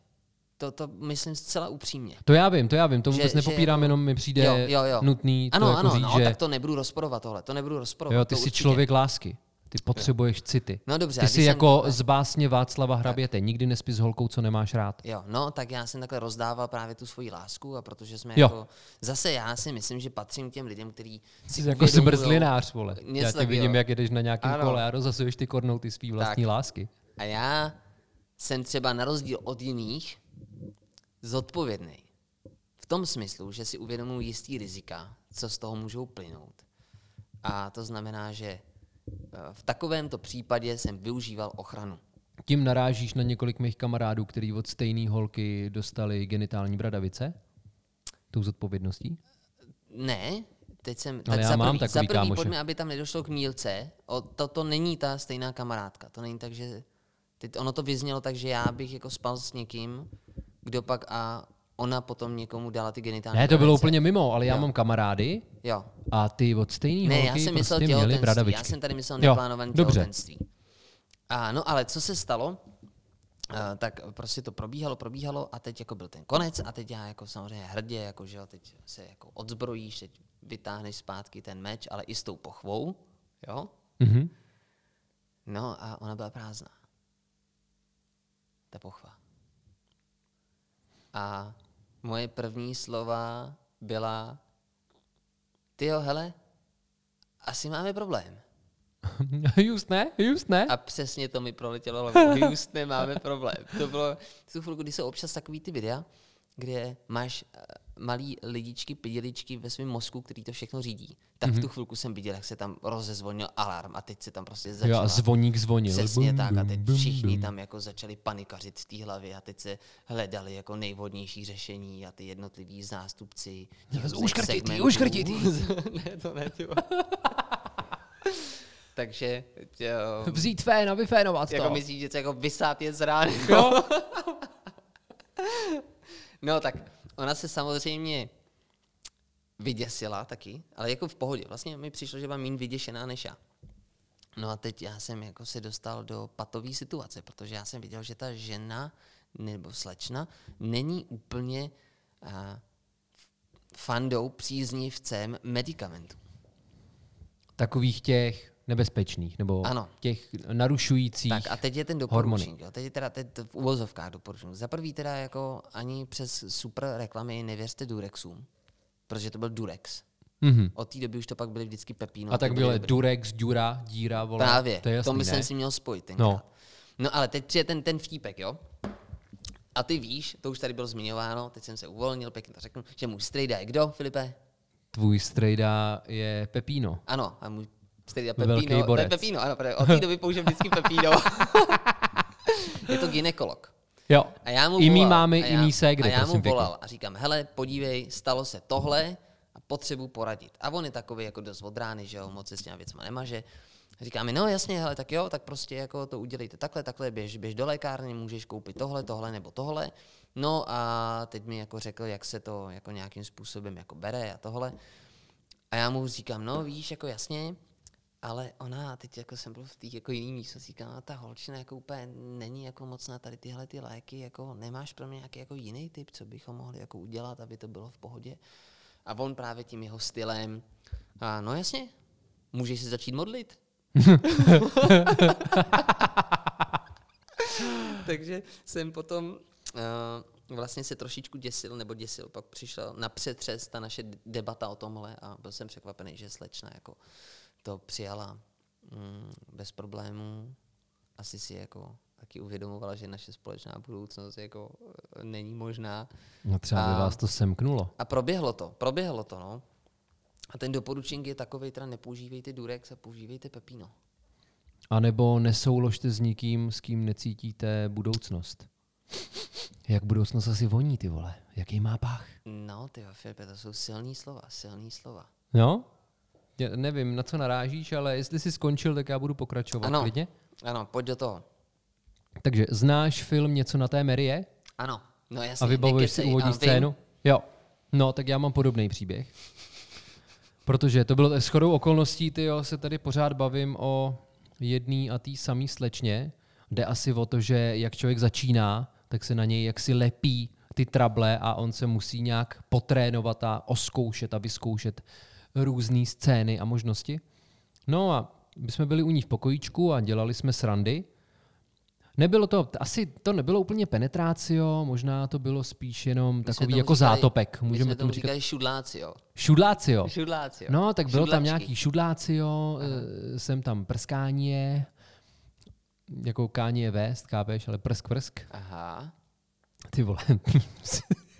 To, to myslím zcela upřímně. To já vím, to já vím, to Že- vůbec že nepopírám, jako- jenom mi přijde Jo, jo, jo. nutný to Ano, jako ano, říct, no, že tak to nebudu rozporovat tohle, to nebudu rozporovat. jo, ty to jsi určitě. člověk lásky. Ty potřebuješ city. No dobře, Ty jsi jsem jako z básně Václava Hraběte. Nikdy nespí s holkou, co nemáš rád. Jo, no, tak já jsem takhle rozdával právě tu svoji lásku a protože jsme Jo. jako, zase já si myslím, že patřím k těm lidem, kteří si Jsi jako zmrzlinář, vole. Něco Já tě takového. vidím, jak jedeš na nějakém Ano. kole a rozhazuješ ty kornouty svý vlastní lásky. A já jsem třeba na rozdíl od jiných zodpovědný. V tom smyslu, že si uvědomuji jistý rizika, co z toho můžou plynout. A to znamená, že v takovémto případě jsem využíval ochranu. Tím narážíš na několik mých kamarádů, kteří od stejné holky dostali genitální bradavice? Tou zodpovědností? Ne, teď jsem... Ale tak já za mám prvý, takový za prvý kámoše. pojďme, aby tam nedošlo k mílce. O, to, to není ta stejná kamarádka. To není tak, že... Teď ono to vyznělo tak, že já bych jako spal s někým, kdo pak a ona potom někomu dala ty genitální Ne, to bylo úplně mimo, ale já Jo. mám kamarády Jo. a ty od stejné Ne, holky já jsem myslel prostě měli těhotenství. bradavičky. Já jsem tady myslel neplánované těhotenství. A, no ale co se stalo? Uh, tak prostě to probíhalo, probíhalo a teď jako byl ten konec a teď já jako samozřejmě hrdě, jako že jo, teď se jako odzbrojíš, teď vytáhneš zpátky ten meč, ale i s tou pochvou, jo? Mhm. No a ona byla prázdná. Ta pochva. A moje první slova byla, tyjo, hele, asi máme problém. Just ne, just ne. A přesně to mi proletělo hlavou. Just nemáme problém. To bylo v tu chvilku, kdy jsou občas takový ty videa, kde máš malý lidičky, piděličky ve svém mozku, který to všechno řídí. Tak v tu chvilku jsem viděl, jak se tam rozezvonil alarm a teď se tam prostě Jo, začala. a zvoník zvonil. Přesně Bum, tak a teď bum, všichni bum. tam jako začali panikařit v té hlavě a teď se hledali jako nejvhodnější řešení a ty jednotliví zástupci. uškrtitý, uškrtitý. ne, to ne. Takže jo, Vzít fén a vyfénovat to. jako myslíš, že jako vysát je z rány. Jo. No tak ona se samozřejmě vyděsila taky, ale jako v pohodě. Vlastně mi přišlo, že byla méně vyděšená než já. No a teď já jsem jako se dostal do patové situace, protože já jsem viděl, že ta žena nebo slečna není úplně a, fandou, příznivcem medicamentů. Takových těch nebezpečných, nebo Ano. těch narušujících. Tak a teď je ten doporučník. Jo. Teď je teda teď v uvozovkách doporučník. Za prvý teda jako ani přes super reklamy nevěřte Durexům, protože to byl Durex. Mhm. Od té doby už to pak byly vždycky Pepino. A tak byly dobrý. Durex, Dura, díra, vole. Právě, To je jasný, to my ne? jsem si měl spojit tenkrát. No. No. no ale teď přijde ten, ten vtípek, jo? A ty víš, to už tady bylo zmiňováno, teď jsem se uvolnil, pěkně to řeknu, že můj strejda je kdo, Filipe? Tvůj strejda je Pepino. Ano, a můj Stejně Pepino, ne. Pepino, ano, od té doby používám vždycky Pepino. je to ginekolog. Jo. A já mu I volal, máme, a i mý ségry, A já mu pěkně. volal a říkám, hele, podívej, stalo se tohle a potřebuji poradit. A on je takový jako dost od rány, že jo, moc se s těma věcma nemaže. Říká mi, no jasně, hele, tak jo, tak prostě jako to udělejte takhle, takhle, běž, běž do lékárny, můžeš koupit tohle, tohle nebo tohle. No a teď mi jako řekl, jak se to jako nějakým způsobem jako bere a tohle. A já mu říkám, no víš, jako jasně, ale ona, teď jako jsem byl v té jako jiný místo, "No, ta holčina jako úplně není jako moc na tady tyhle ty léky, jako nemáš pro mě nějaký jako jiný typ, co bychom mohli jako udělat, aby to bylo v pohodě. A on právě tím jeho stylem, a no jasně, můžeš se začít modlit. Takže jsem potom uh, vlastně se trošičku děsil, nebo děsil, pak přišel na přetřes ta naše debata o tomhle a byl jsem překvapený, že slečna jako to přijala mm, bez problémů. Asi si jako taky uvědomovala, že naše společná budoucnost jako eh, není možná. No třeba by vás to semknulo. A proběhlo to, proběhlo to, no. A ten doporučení je takový, teda nepoužívejte Durex a používejte Pepino. A nebo nesouložte s nikým, s kým necítíte budoucnost. Jak budoucnost asi voní, ty vole? Jaký má pách? No, ty Filipe, to jsou silný slova, silný slova. No? Já nevím, na co narážíš, ale jestli jsi skončil, tak já budu pokračovat Ano. klidně. Ano, pojď do toho. Takže znáš film Něco na té Marie? Ano, no jasně. A vybavuješ si úvodní ano, vím. scénu? Jo. No, tak já mám podobný příběh. Protože to bylo s chodou okolností, ty se tady pořád bavím o jedný a tý samý slečně. Jde asi o to, že jak člověk začíná, tak se na něj jaksi lepí ty trable a on se musí nějak potrénovat a oskoušet a vyzkoušet různé scény a možnosti. No a my jsme byli u ní v pokojíčku a dělali jsme srandy. Nebylo to, asi to nebylo úplně penetrácio, možná to bylo spíš jenom My takový jako říkali- zátopek. My Můžeme jsme tomu říkat říkali šudlácio. šudlácio. Šudlácio. No, tak bylo tam Šudlačky. nějaký šudlácio, eh, jsem tam prskánie, jako kánie vést, kápeš, ale prsk prsk. Aha. Ty vole.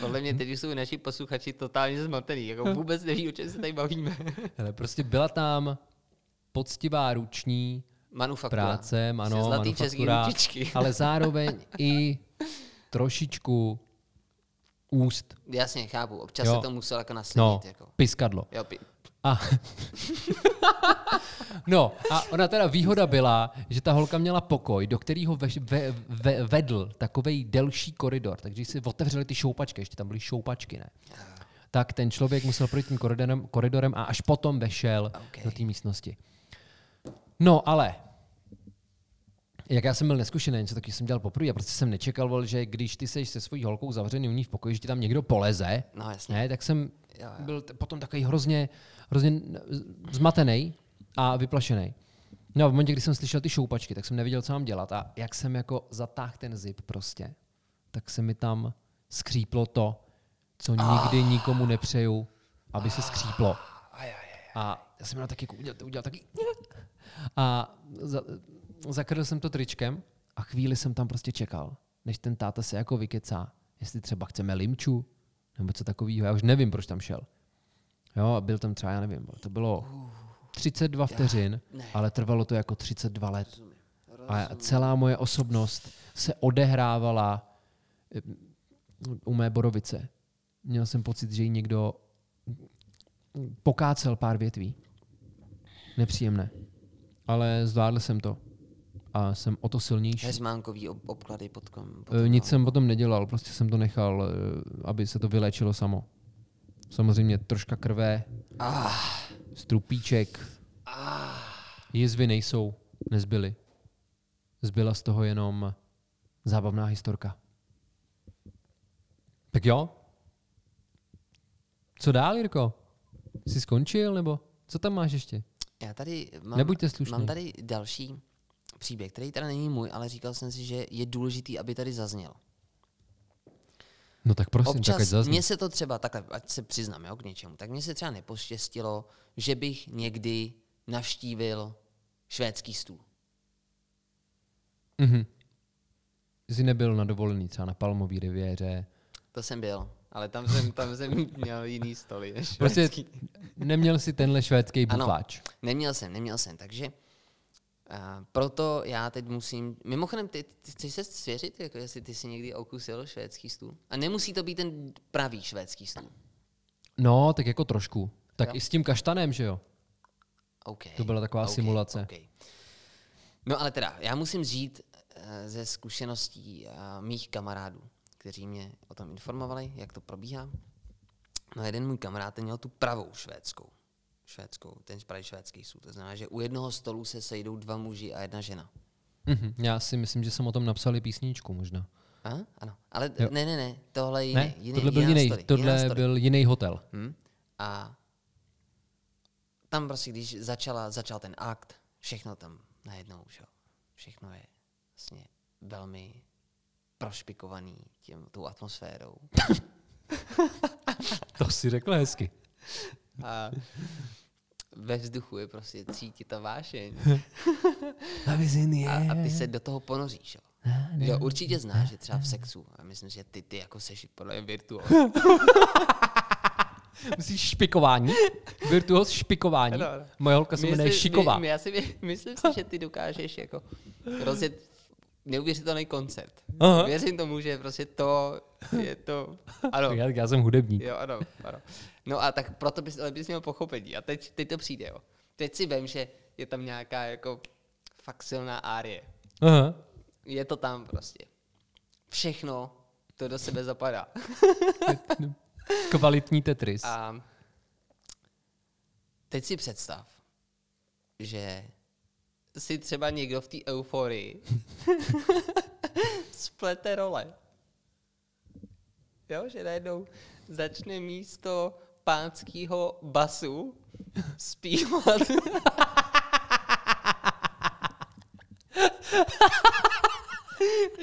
Podle mě teď jsou naši posluchači totálně zmatený. Jako vůbec neví, o čem se tady bavíme. ale prostě byla tam poctivá ruční Manufaktura. práce, ano, Zlatý manufaktura, ale zároveň i trošičku úst, Jasně, chápu. Občas Jo. se to muselo jako naslidit. no, Jako. piskadlo. Jo, pi- A, no a ona teda výhoda byla, že ta holka měla pokoj, do kterého ve, ve, ve, vedl takový delší koridor, takže když si otevřeli ty šoupačky, ještě tam byly šoupačky, ne? Tak ten člověk musel projít tím koridorem, koridorem a až potom vešel Ok. do té místnosti. No ale, jak já jsem byl neskušený, něco taky jsem dělal poprvé a prostě jsem nečekal, vole, že když ty seš se svojí holkou zavřený u ní v pokoji, že ti tam někdo poleze, No jasně. ne, tak jsem Jo, jo. byl t- potom takový hrozně, hrozně zmatený a vyplašený. No a v momentě, kdy jsem slyšel ty šoupačky, tak jsem nevěděl, co mám dělat. A jak jsem jako zatáhl ten zip prostě, tak se mi tam skříplo to, co nikdy nikomu nepřeju, aby se skříplo. A já jsem měl taky udělal, udělal taky a za, zakryl jsem to tričkem a chvíli jsem tam prostě čekal, než ten táta se jako vykecá, jestli třeba chceme limču, nebo co takového. Já už nevím, proč tam šel. Jo, a byl tam třeba, já nevím, to bylo 32 vteřin, ale trvalo to jako 32 let. A celá moje osobnost se odehrávala eh, u mé borovice. Měl jsem pocit, že ji někdo pokácel pár větví. Nepříjemné. Ale zvládl jsem to. A jsem o to silnější. Hezmánkový ob- obklady pod kom. Pod E, Nic jsem potom nedělal, prostě jsem to nechal, e, aby se to vylečilo samo. Samozřejmě troška krve, Ah, strupíček, jizvy nejsou, nezbyly. Zbyla z toho jenom zábavná historka. Tak jo? Co dál, Jirko? Jsi skončil, nebo co tam máš ještě? já tady mám, Nebuďte slušný. mám tady další příběh, který teda není můj, ale říkal jsem si, že je důležitý, aby tady zazněl. No tak prosím, tak ať Občas zazní. mně se to třeba, takhle, ať se přiznám jo, k něčemu, tak mně se třeba nepoštěstilo, že bych někdy navštívil švédský stůl. Mhm. Jsi nebyl na dovolený třeba na Palmový riviéře, To jsem byl. ale tam jsem, tam jsem měl jiný stoly Prostě neměl si tenhle švédský Ano. bufáč. Neměl jsem, neměl jsem, takže uh, proto já teď musím, mimochodem, ty, ty chceš se svěřit, jako jestli ty si někdy okusil švédský stůl? A nemusí to být ten pravý švédský stůl. No, tak jako trošku. Tak Jo. i s tím kaštanem, že jo? Okay. To byla taková simulace. Okay. No ale teda, já musím žít uh, ze zkušeností uh, mých kamarádů, kteří mě o tom informovali, jak to probíhá. No jeden můj kamarád ten měl tu pravou švédskou. Švédskou, ten pravý švédský stůl. To znamená, že u jednoho stolu se sejdou dva muži a jedna žena. Mhm. Já si myslím, že jsem o tom napsal i písničku možná. A? Ano. Ale Jo. ne, ne, ne, tohle je jiný. Ne, jiný tohle byl jiná jiný, story, jiná tohle story. byl jiný hotel. Hm? A tam prostě, když začala, začal ten akt, všechno tam najednou, že? všechno je vlastně velmi prošpikovaný tím, tou atmosférou. To si řekl hezky. A ve vzduchu je prostě cítit ta vášeň. A, a ty se do toho ponoříš, jo. Jo, určitě znáš, že třeba v sexu, a myslím, že ty, ty jako seš podle mě virtuos. Myslíš špikování? Virtuos špikování. Ano. Moje holka se jmenuje Šiková. My, my, já si, my, myslím si, že ty dokážeš jako rozjet neuvěřitelný koncert. Aha. Věřím tomu, že prostě to je to, ano, Já, já jsem hudebník. jo, ano, ano. No a tak proto bys, bys měl pochopení. A teď, teď to přijde, jo. Teď si vím, že je tam nějaká jako fakt silná árie. Aha. Je to tam prostě. Všechno to do sebe zapadá. Kvalitní Tetris. A teď si představ, že si třeba někdo v té euforii splete role. Jo, že najednou začne místo pánského basu zpívat.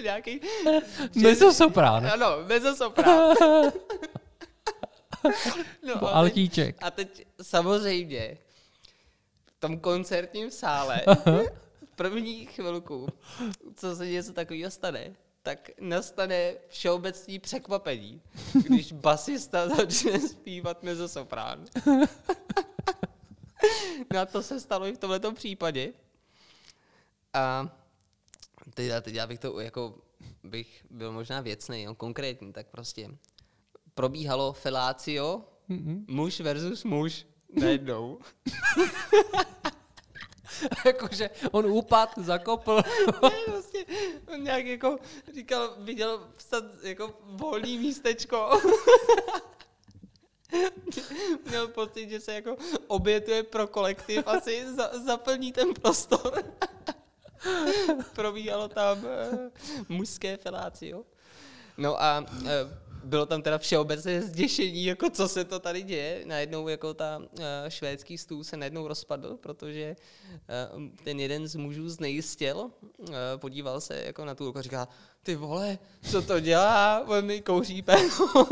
Nějaký... Mezzosoprán. Ano, mezzosoprán. No, Nebo a teď- altíček. a teď samozřejmě v tom koncertním sále první chvilku, co se něco takového stane, tak nastane všeobecný překvapení, když basista začne zpívat mezzosoprán. no a to se stalo i v tomto případě. A teď, teď já bych to jako bych byl možná věcný, jo, konkrétní, tak prostě probíhalo felácio, muž versus muž najednou. Jakože on upad, zakopl. Ne, prostě on nějak jako říkal, viděl vstat jako volný místečko. Měl pocit, že se jako obětuje pro kolektiv, asi za, zaplní ten prostor. Probíhalo tam uh, mužské felácio. No a uh, bylo tam teda všeobecné zděšení, jako co se to tady děje. Najednou jako ta uh, švédský stůl se najednou rozpadl, protože uh, ten jeden z mužů znejistěl, uh, podíval se jako na tu a říká, ty vole, co to dělá, on mi kouří péno.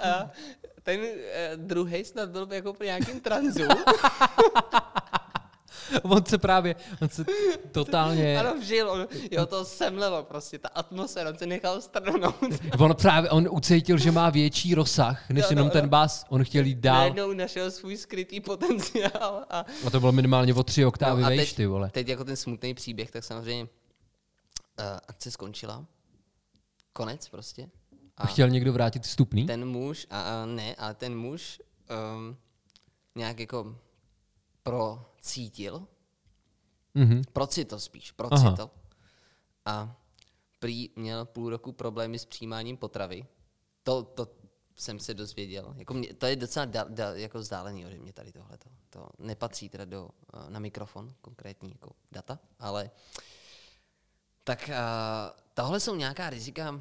a ten uh, druhý snad byl jako po nějakým tranzu. On se právě, on se totálně, Ano, vžil, on, jo, to semlelo prostě, ta atmosféra, on se nechal strhnout. on právě, on ucítil, že má větší rozsah, než Jo, no, jenom no. ten bas. On chtěl jít dál. Najednou našel svůj skrytý potenciál a A to bylo minimálně o tři oktávy No a vejš, teď, ty vole. teď jako ten smutný příběh, tak samozřejmě uh, akce skončila. Konec prostě. A chtěl někdo vrátit vstupný? ten muž, a, a ne, ale ten muž um, nějak jako procítil, Mhm. procitl spíš, procitl. A prý měl půl roku problémy s přijímáním potravy. To, to jsem se dozvěděl. Jako mě, to je docela da, da, jako vzdálený ode mě tady tohle. To nepatří teda do, uh, na mikrofon, konkrétní jako data, ale tak uh, tohle jsou nějaká rizika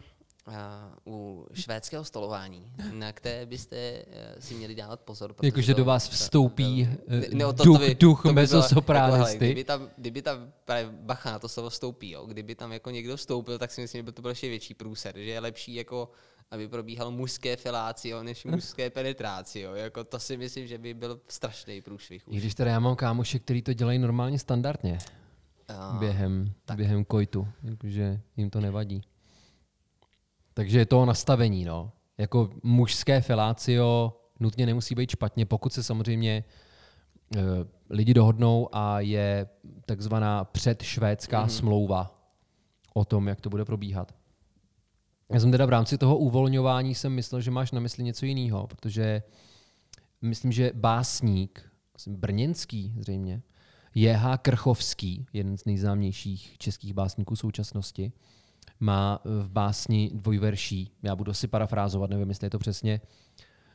u švédského stolování, na které byste uh, si měli dávat pozor. Jakože to- do vás to- vstoupí, to- eh, no, to- duch- to by- duch to by jako, hele, Kdyby tam, kdyby tam právě bacha na to slovo vstoupí, jo, kdyby tam jako někdo vstoupil, tak si myslím, že by to byl ještě větší průser, že je lepší jako aby probíhalo mužské felácio, než mužské penetrácio. Jako to si myslím, že by byl strašný průšvih. I když teda já mám kámoše, který to dělají normálně standardně A- během, během kojtu, jakože jim to nevadí. Takže je to nastavení, no. Jako mužské filácio nutně nemusí být špatně, pokud se samozřejmě e, lidi dohodnou a je takzvaná předšvédská mm-hmm. smlouva o tom, jak to bude probíhat. Já jsem teda v rámci toho uvolňování jsem myslel, že máš na mysli něco jiného, protože myslím, že básník, brněnský zřejmě, J.H. Krchovský, jeden z nejznámějších českých básníků současnosti, má v básni dvojverší, já budu si parafrázovat, nevím, jestli je to přesně,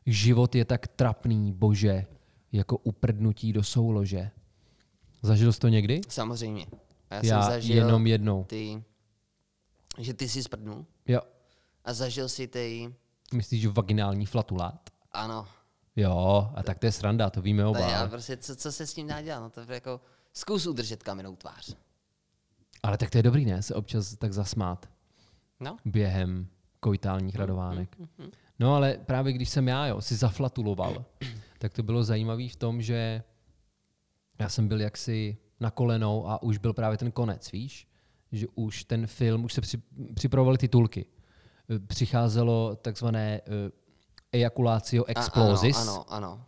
život je tak trapný, bože, jako uprdnutí do soulože. Zažil jsi to někdy? Samozřejmě. A já, Já jsem zažil jenom jednou. ty, že ty jsi sprdnul Jo. a zažil si ty, Myslíš, že vaginální flatulát? ano, Jo, a tak to je sranda, to víme oba. ale prostě co, co se s tím dá dělat, no to je jako zkus udržet kamennou tvář. Ale tak to je dobrý, ne? Se občas tak zasmát No, během koitálních radovánek. No ale právě když jsem já, jo, si zaflatuloval, tak to bylo zajímavé v tom, že já jsem byl jaksi na kolenou a už byl právě ten konec, víš? Že už ten film, už se při, připravovaly titulky. Eh, Přicházelo takzvané uh, ejakulácio a, explosis. ano, ano, ano.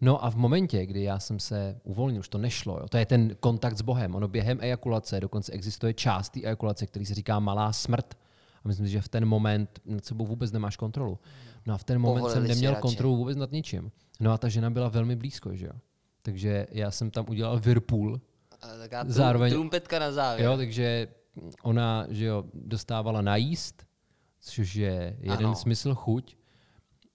No a v momentě, kdy já jsem se uvolnil, už to nešlo, jo, to je ten kontakt s Bohem. Ono během ejakulace dokonce existuje část té ejakulace, který se říká malá smrt. A myslím si, že v ten moment nad sebou vůbec nemáš kontrolu. No a v ten moment Povolili jsem neměl kontrolu vůbec nad ničím. No a ta žena byla velmi blízko, že jo. Takže já jsem tam udělal Whirlpool, A Zároveň- trumpetka na závěr. jo, takže ona, že jo, dostávala najíst, což je jeden Ano. smysl, chuť.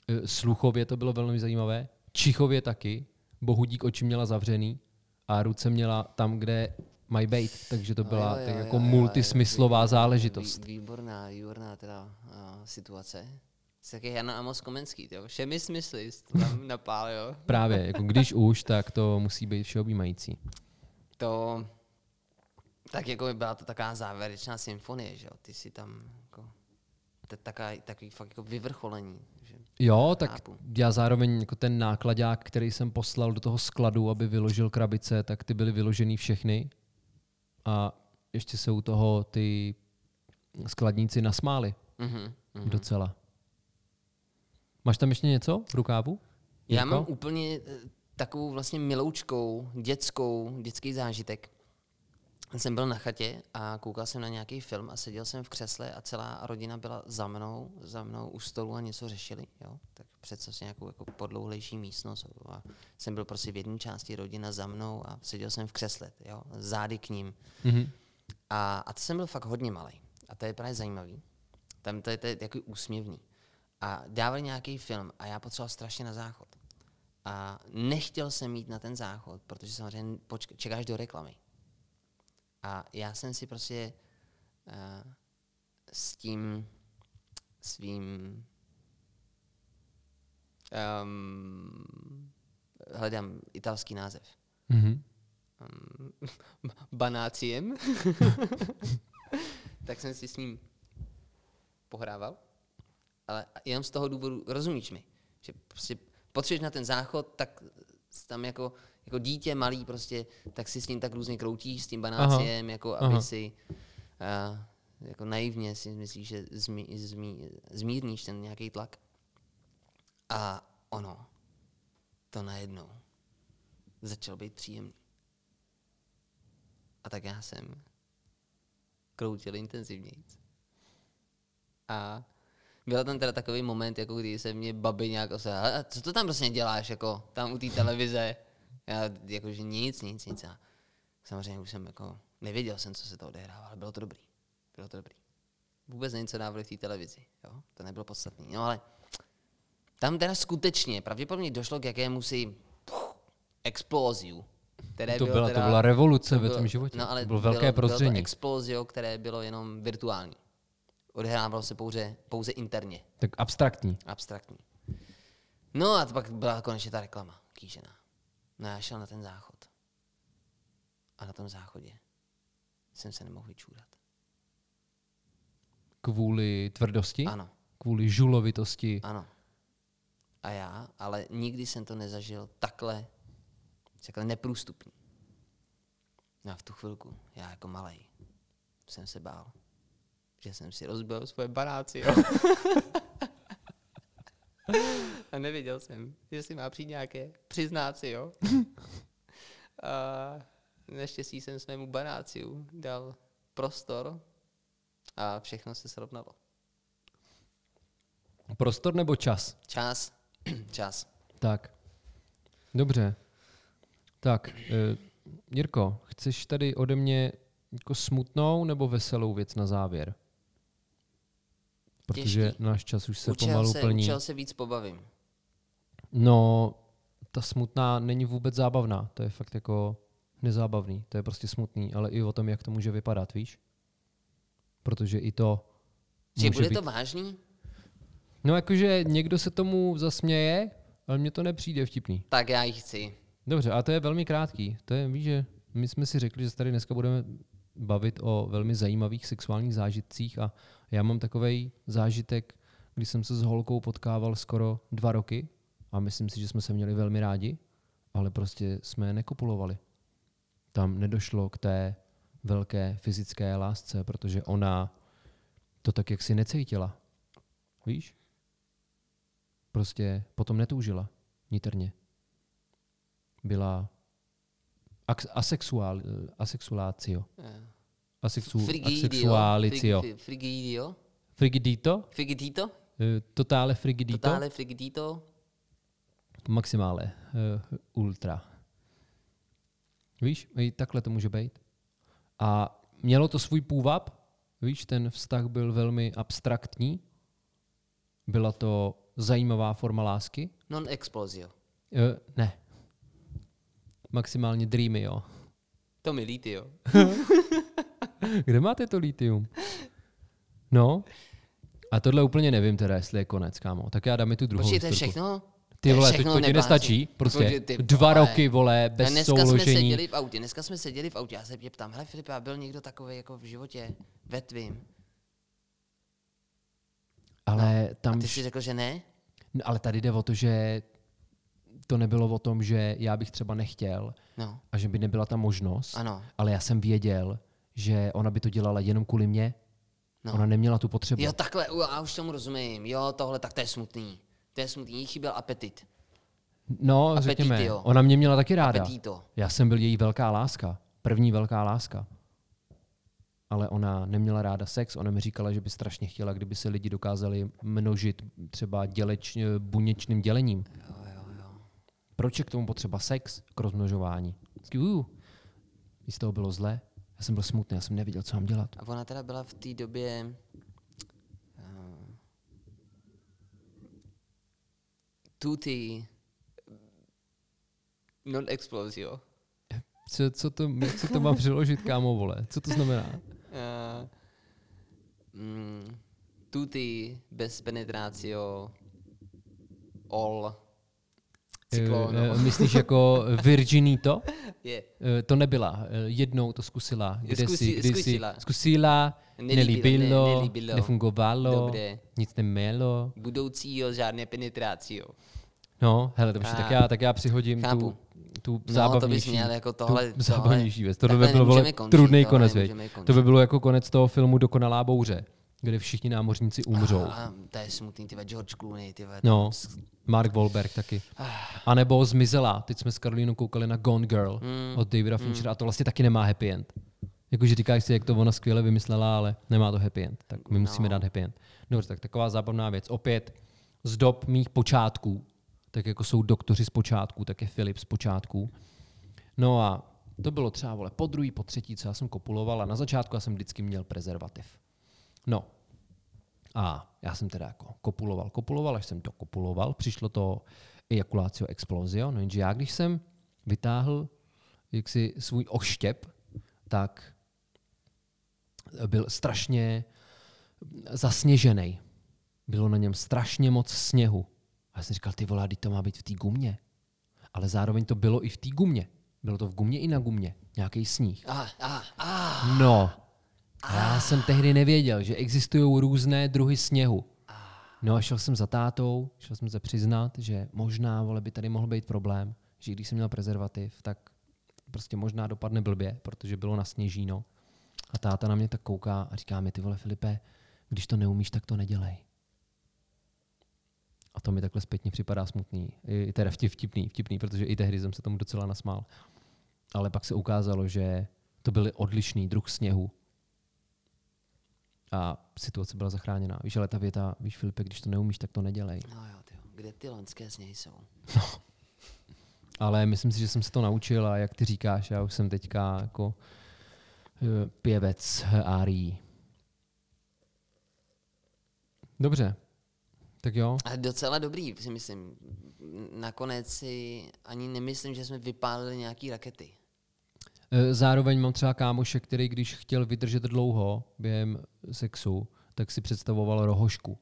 E, Sluchově to bylo velmi zajímavé, čichově taky, bohudík oči měla zavřený a ruce měla tam, kde mají být, takže to byla Jo, jo, tak jo, jako jo, jo, multismyslová vý- záležitost. Vý, výborná, výborná teda uh, situace. Jsi taky Jana Amos Komenský, jo? Všemi smysly tam napál, jo? Právě, jako když už, tak to musí být všeobjímající. To, tak jako by byla to taková závěrečná symfonie, že jo? Ty si tam jako, taková, takový fakt jako vyvrcholení. Že? Jo, tak Chápu. já zároveň jako ten nákladák, který jsem poslal do toho skladu, aby vyložil krabice, tak ty byly vyložený všechny. A ještě se u toho ty skladníci nasmáli Mhm, mhm. docela. Máš tam ještě něco v rukávu? Já Jirko? mám úplně eh, takovou vlastně miloučkou, dětskou, dětský zážitek. Jsem byl na chatě a koukal jsem na nějaký film a seděl jsem v křesle a celá rodina byla za mnou, za mnou u stolu a něco řešili. Jo? Tak představ si nějakou jako podlouhlejší místnost a jsem byl prostě v jedné části rodina za mnou a seděl jsem v křesle, jo? zády k ním. Mhm. A, a to jsem byl fakt hodně malý. A to je právě zajímavý. Tam to je, to je takový úsměvný. A dávali nějaký film a já potřeboval strašně na záchod. A nechtěl jsem jít na ten záchod, protože samozřejmě čekáš do reklamy. A já jsem si prostě uh, s tím svým um, hledám italský název. Mhm. Um, banáciem. tak jsem si s ním pohrával. Ale jenom z toho důvodu, rozumíš mi, že prostě potřebuješ na ten záchod, tak tam jako, jako dítě malý prostě, tak si s ním tak různě kroutíš s tím banáciem, jako aby aha. si uh, jako naivně si myslíš, že zmí, zmí, zmírníš ten nějaký tlak. A ono to najednou začalo být příjemný. A tak já jsem kroutil intenzivněji. A byl tam teda takový moment, jako kdy se mě babi nějak se, a co to tam prostě děláš, jako tam u té televize? Já jakože nic, nic, nic. A samozřejmě už jsem jako, nevěděl jsem, co se to odehrává, ale bylo to dobrý. Bylo to dobrý. Vůbec nevím, co dávali v té televizi, jo? To nebylo podstatné. No ale tam teda skutečně pravděpodobně došlo k jakému si explóziu. Které To bylo byla, to teda, byla revoluce ve bylo- tvém životě. No, ale to bylo velké bylo, prozření. Bylo to explozio, které bylo jenom virtuální. Odehrávalo se pouze, pouze interně, tak abstraktní. abstraktní. No a to pak byla konečně ta reklama kýžená. No já šel na ten záchod. A na tom záchodě jsem se nemohl vyčůrat. Kvůli tvrdosti? Ano, Kvůli žulovitosti? ano. A já, ale nikdy jsem to nezažil takhle, takhle neprůstupný. No a v tu chvilku, já jako malej, jsem se bál. že jsem si rozbil svoje baráci, jo. A nevěděl jsem, že si má přijít nějaké přiznáci, jo. A naštěstí jsem svému baráciu dal prostor a všechno se srovnalo. Prostor nebo čas? Čas, čas. Tak. Dobře. Tak, uh, Jirko, chceš tady ode mě jako smutnou nebo veselou věc na závěr? Protože Těžký. náš čas už se Učil pomalu se, plní. učil se víc pobavím. No, ta smutná není vůbec zábavná. To je fakt jako nezábavný. To je prostě smutný, ale i o tom, jak to může vypadat, víš? Protože i to Že bude být... to vážný? No jakože někdo se tomu zasměje, ale mně to nepřijde vtipný. Tak já ji chci. Dobře, a to je velmi krátký. To je, víš, že my jsme si řekli, že tady dneska budeme bavit o velmi zajímavých sexuálních zážitcích a já mám takový zážitek, kdy jsem se s holkou potkával skoro dva roky a myslím si, že jsme se měli velmi rádi, ale prostě jsme nekopulovali. Tam nedošlo k té velké fyzické lásce, protože ona to tak jak si necítila. Víš? Prostě potom netoužila niterně byla asexuál, asexulácio. Eh, Asexu, Frigidio. Frig- Frigidio. Frigidito? Frigidito. Eh, Totale frigidito? Totale frigidito. Maximále. eh, Ultra. Víš, i takhle to může být. A mělo to svůj půvab, víš, ten vztah byl velmi abstraktní. Byla to zajímavá forma lásky. Non explosio. Eh, ne. Maximálně dreamy, jo. To mi líty, jo. Kde máte to litium? No. A tohle úplně nevím teda, jestli je konec, kámo. Tak já dám mi tu druhou Počkej, to je všechno? Ty vole, to, všechno to ti nestačí? Prostě Počkej, ty dva vole. roky, vole, A bez dneska jsme souložení. seděli v autě, dneska jsme seděli v autě, já se tě ptám, hele Filipe, a byl někdo takový jako v životě ve tvým? Ale A tam, ty jsi řekl, že ne? No, ale tady jde o to, že to nebylo o tom, že já bych třeba nechtěl No, a že by nebyla ta možnost, ano. ale já jsem věděl, že ona by to dělala jenom kvůli mě. No. Ona neměla tu potřebu. Jo, takhle, já už tomu rozumím. Jo, tohle, tak to je smutný. To je smutný, jí chyběl apetit. No, Apetito, řekněme, jo. ona mě měla taky ráda. Apetito. Já jsem byl její velká láska. První velká láska. Ale ona neměla ráda sex. Ona mi říkala, že by strašně chtěla, kdyby se lidi dokázali množit třeba děleč, buněčným dělením. Jo. Proč je k tomu potřeba sex k rozmnožování? Vždycky, uh, z toho bylo zlé. Já jsem byl smutný, já jsem nevěděl, co mám dělat. A ona teda byla v té době... Uh, tutti non explosio. Co, co to, jak se to má přeložit, kámo, vole? Co to znamená? Uh, mm, tutti bez penetratio all cyklono. Eh, eh, Myslíš jako Virginito? Je. Eh, To nebyla. Jednou to zkusila. Kde Zkusi- si, kdy zkusila. si zkusila, Nelíbilo, nelíbilo, ne- nelíbilo. nefungovalo, Dobré. nic nemělo. Budoucího žádné penetrácio. No, hele, dobře, tak já, tak já přihodím Chápu. tu, tu No, to zábavnější, měl jako tohle. tu zábavnější věc. Takhle by bylo končit, trudný konec. To by bylo jako konec toho filmu Dokonalá bouře, kde všichni námořníci umřou. A, to je smutný, ty George Clooney, ty No, Mark Wahlberg taky. A nebo Zmizela. Teď jsme s Karolínou koukali na Gone Girl Mm. od Davida Finchera a to vlastně taky nemá happy end. Jakože říkáš si, jak to ona skvěle vymyslela, ale nemá to happy end. Tak my musíme No. dát happy end. Dobře, tak taková zábavná věc. Opět z dob mých počátků, tak jako jsou doktoři z počátků, tak je Filip z počátků. No a to bylo třeba, vole, po druhý, po třetí, co já jsem kopuloval a na začátku já jsem vždycky měl prezervativ. No, a já jsem teda jako kopuloval, kopuloval, až jsem to kopuloval, přišlo to ejakulácio explozio, no jenže já když jsem vytáhl jaksi svůj oštěp, tak byl strašně zasněžený. Bylo na něm strašně moc sněhu. A já jsem říkal, ty teď to má být v té gumě. Ale zároveň to bylo i v té gumě. Bylo to v gumě i na gumě. Nějaký sníh. A, a, a, No. A já jsem tehdy nevěděl, že existují různé druhy sněhu. No a šel jsem za tátou, šel jsem se přiznat, že možná, vole, by tady mohl být problém, že když jsem měl prezervativ, tak prostě možná dopadne blbě, protože bylo na sněžíno. A táta na mě tak kouká a říká mi, ty vole Filipe, když to neumíš, tak to nedělej. A to mi takhle zpětně připadá smutný. I teda vtip, vtipný, vtipný, protože i tehdy jsem se tomu docela nasmál. Ale pak se ukázalo, že to byl odlišný druh sněhu. A situace byla zachráněná. Víš, ale ta věta, víš Filipe, když to neumíš, tak to nedělej. No jo, tyjo. kde ty loňské sněhy jsou? Ale myslím si, že jsem se to naučil a jak ty říkáš, já už jsem teďka jako eh, pěvec árií. Dobře, tak jo. A docela dobrý, si myslím. Nakonec si ani nemyslím, že jsme vypálili nějaký rakety. Eh, Zároveň mám třeba kámoše, který když chtěl vydržet dlouho během sexu, tak si představoval rohošku.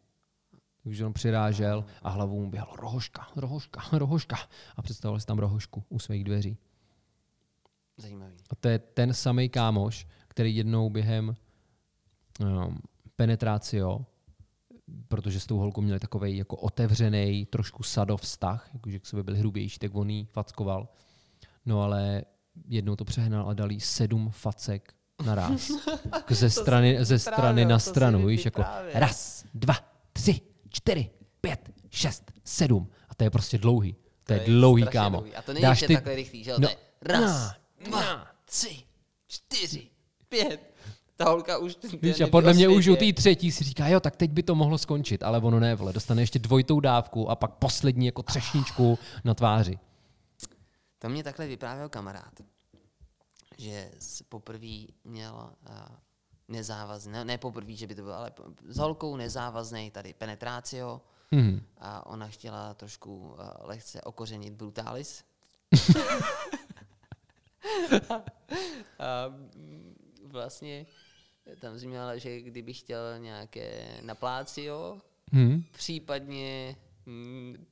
Takže on přirážel a hlavou mu běhalo rohoška, rohoška, rohoška. A představoval si tam rohošku u svých dveří. Zajímavý. A to je ten samý kámoš, který jednou během um, penetrácio, protože s tou holkou měli takový jako otevřený, trošku sadov vztah, jakože k sobě byl hrubější, tak on jí fackoval. No ale jednou to přehnal a dal jí sedm facek naraz. Jako ze strany, ze strany na stranu, víš, jako raz, dva, tři, čtyři, pět, šest, sedm. A to je prostě dlouhý. To, je, dlouhý, kámo. dlouhý. A to není ještě takhle rychlý, že? No, To je raz, na, dva, tři, čtyři, pět. Ta holka už... Víš, a podle mě už u té třetí si říká, jo, tak teď by to mohlo skončit, ale ono ne, vole, dostane ještě dvojitou dávku a pak poslední jako třešničku na tváři. To mě takhle vyprávěl kamarád, že poprvé měl uh, nezávazný, ne, ne poprvé, že by to bylo, ale s holkou nezávazný tady penetrácio Mhm. a ona chtěla trošku uh, lehce okořenit brutalis. a mm, vlastně tam zmínila, že kdyby chtěl nějaké naplácio, Mhm. případně mm,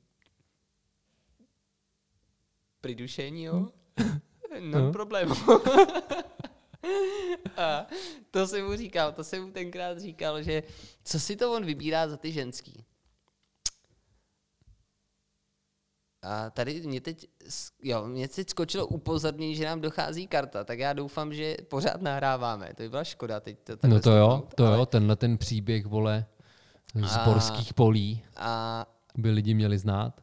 pridušení, jo? No, No. problém. A to jsem mu říkal, to jsem mu tenkrát říkal, že co si to on vybírá za ty ženský. A tady mě teď, jo, mě teď skočilo upozornění, že nám dochází karta, tak já doufám, že pořád nahráváme. To by byla škoda teď to No to jo, to ale- jo, tenhle ten příběh, vole, z A- borských polí A by lidi měli znát.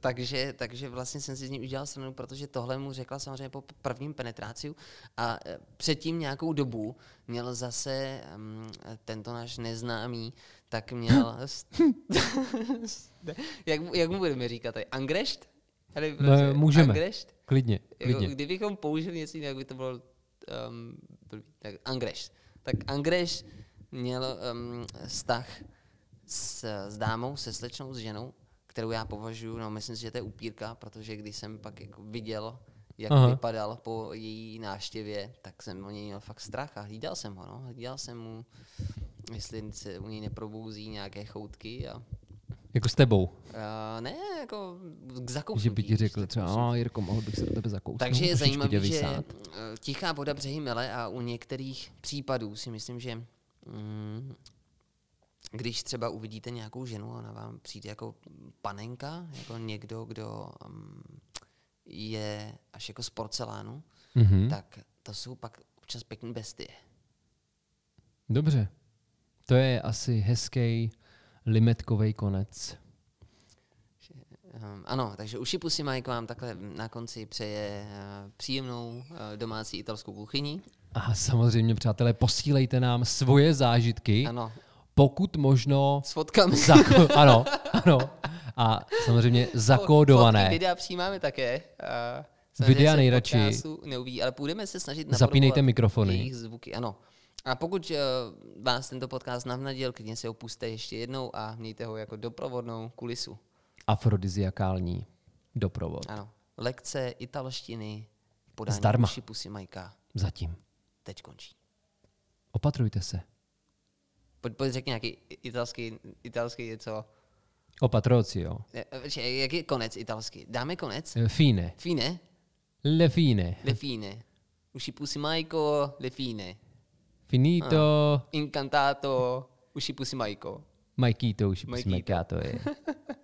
Takže, takže vlastně jsem si z ní udělal stranu, protože tohle mu řekla samozřejmě po prvním penetráciu a eh, předtím nějakou dobu měl zase um, tento náš neznámý, tak měl, jak, mu- jak mu budeme říkat angrešt? Tady No, můžeme. Angrešt? Klidně, Jako, klidně. kdybychom použili něco jiného, jak by to bylo um, tak Angreš. Tak Angreš měl um, vztah s, s dámou, se slečnou, s ženou, kterou já považuji, no myslím si, že to je upírka, protože když jsem pak jako viděl, jak Aha. Vypadal po její návštěvě, tak jsem o něj měl fakt strach a hlídal jsem ho, no. Hlídal jsem mu, jestli se u něj neprobouzí nějaké choutky a Jako s tebou. Uh, ne, jako k zakousnutí. Že by ti řekl k třeba, a Jirko, mohl bych se do tebe zakousnout. Takže je zajímavé, že eh, tichá voda břehy mele a u některých případů si myslím, že mm, když třeba uvidíte nějakou ženu a ona vám přijde jako panenka, jako někdo, kdo um, je až jako z porcelánu, Mhm. tak to jsou pak občas pěkný bestie. Dobře. To je asi hezký limetkový konec. Um, ano, takže uši pusy Mike vám takhle na konci přeje uh, příjemnou uh, domácí italskou kuchyni. A samozřejmě, přátelé, posílejte nám svoje zážitky, Ano, pokud možno s fotkami. Zako- ano, ano. A samozřejmě Fotky, zakódované. videa přijímáme také. A Videa se nejradši. Neuvidí, ale budeme se snažit Zapínejte mikrofony. Jejich zvuky, ano. A pokud uh, vás tento podcast navnadil, klidně si ho puste ještě jednou a mějte ho jako doprovodnou kulisu. Afrodiziakální doprovod. Ano. Lekce italštiny podání Zdarma. pusy Majka. Zatím. Teď končí. Opatrujte se. Pojď, pojď řekni nějaký italský, italský něco. Opatroci, jo. Ne, počkej, Jak je konec italsky? Dáme konec? Fine. Fine? Le fine. Le fine. Uši pusy Majko, le fine. Finito. Incantato, uši pusy Majko. Majkito už Majkito. Majkito je.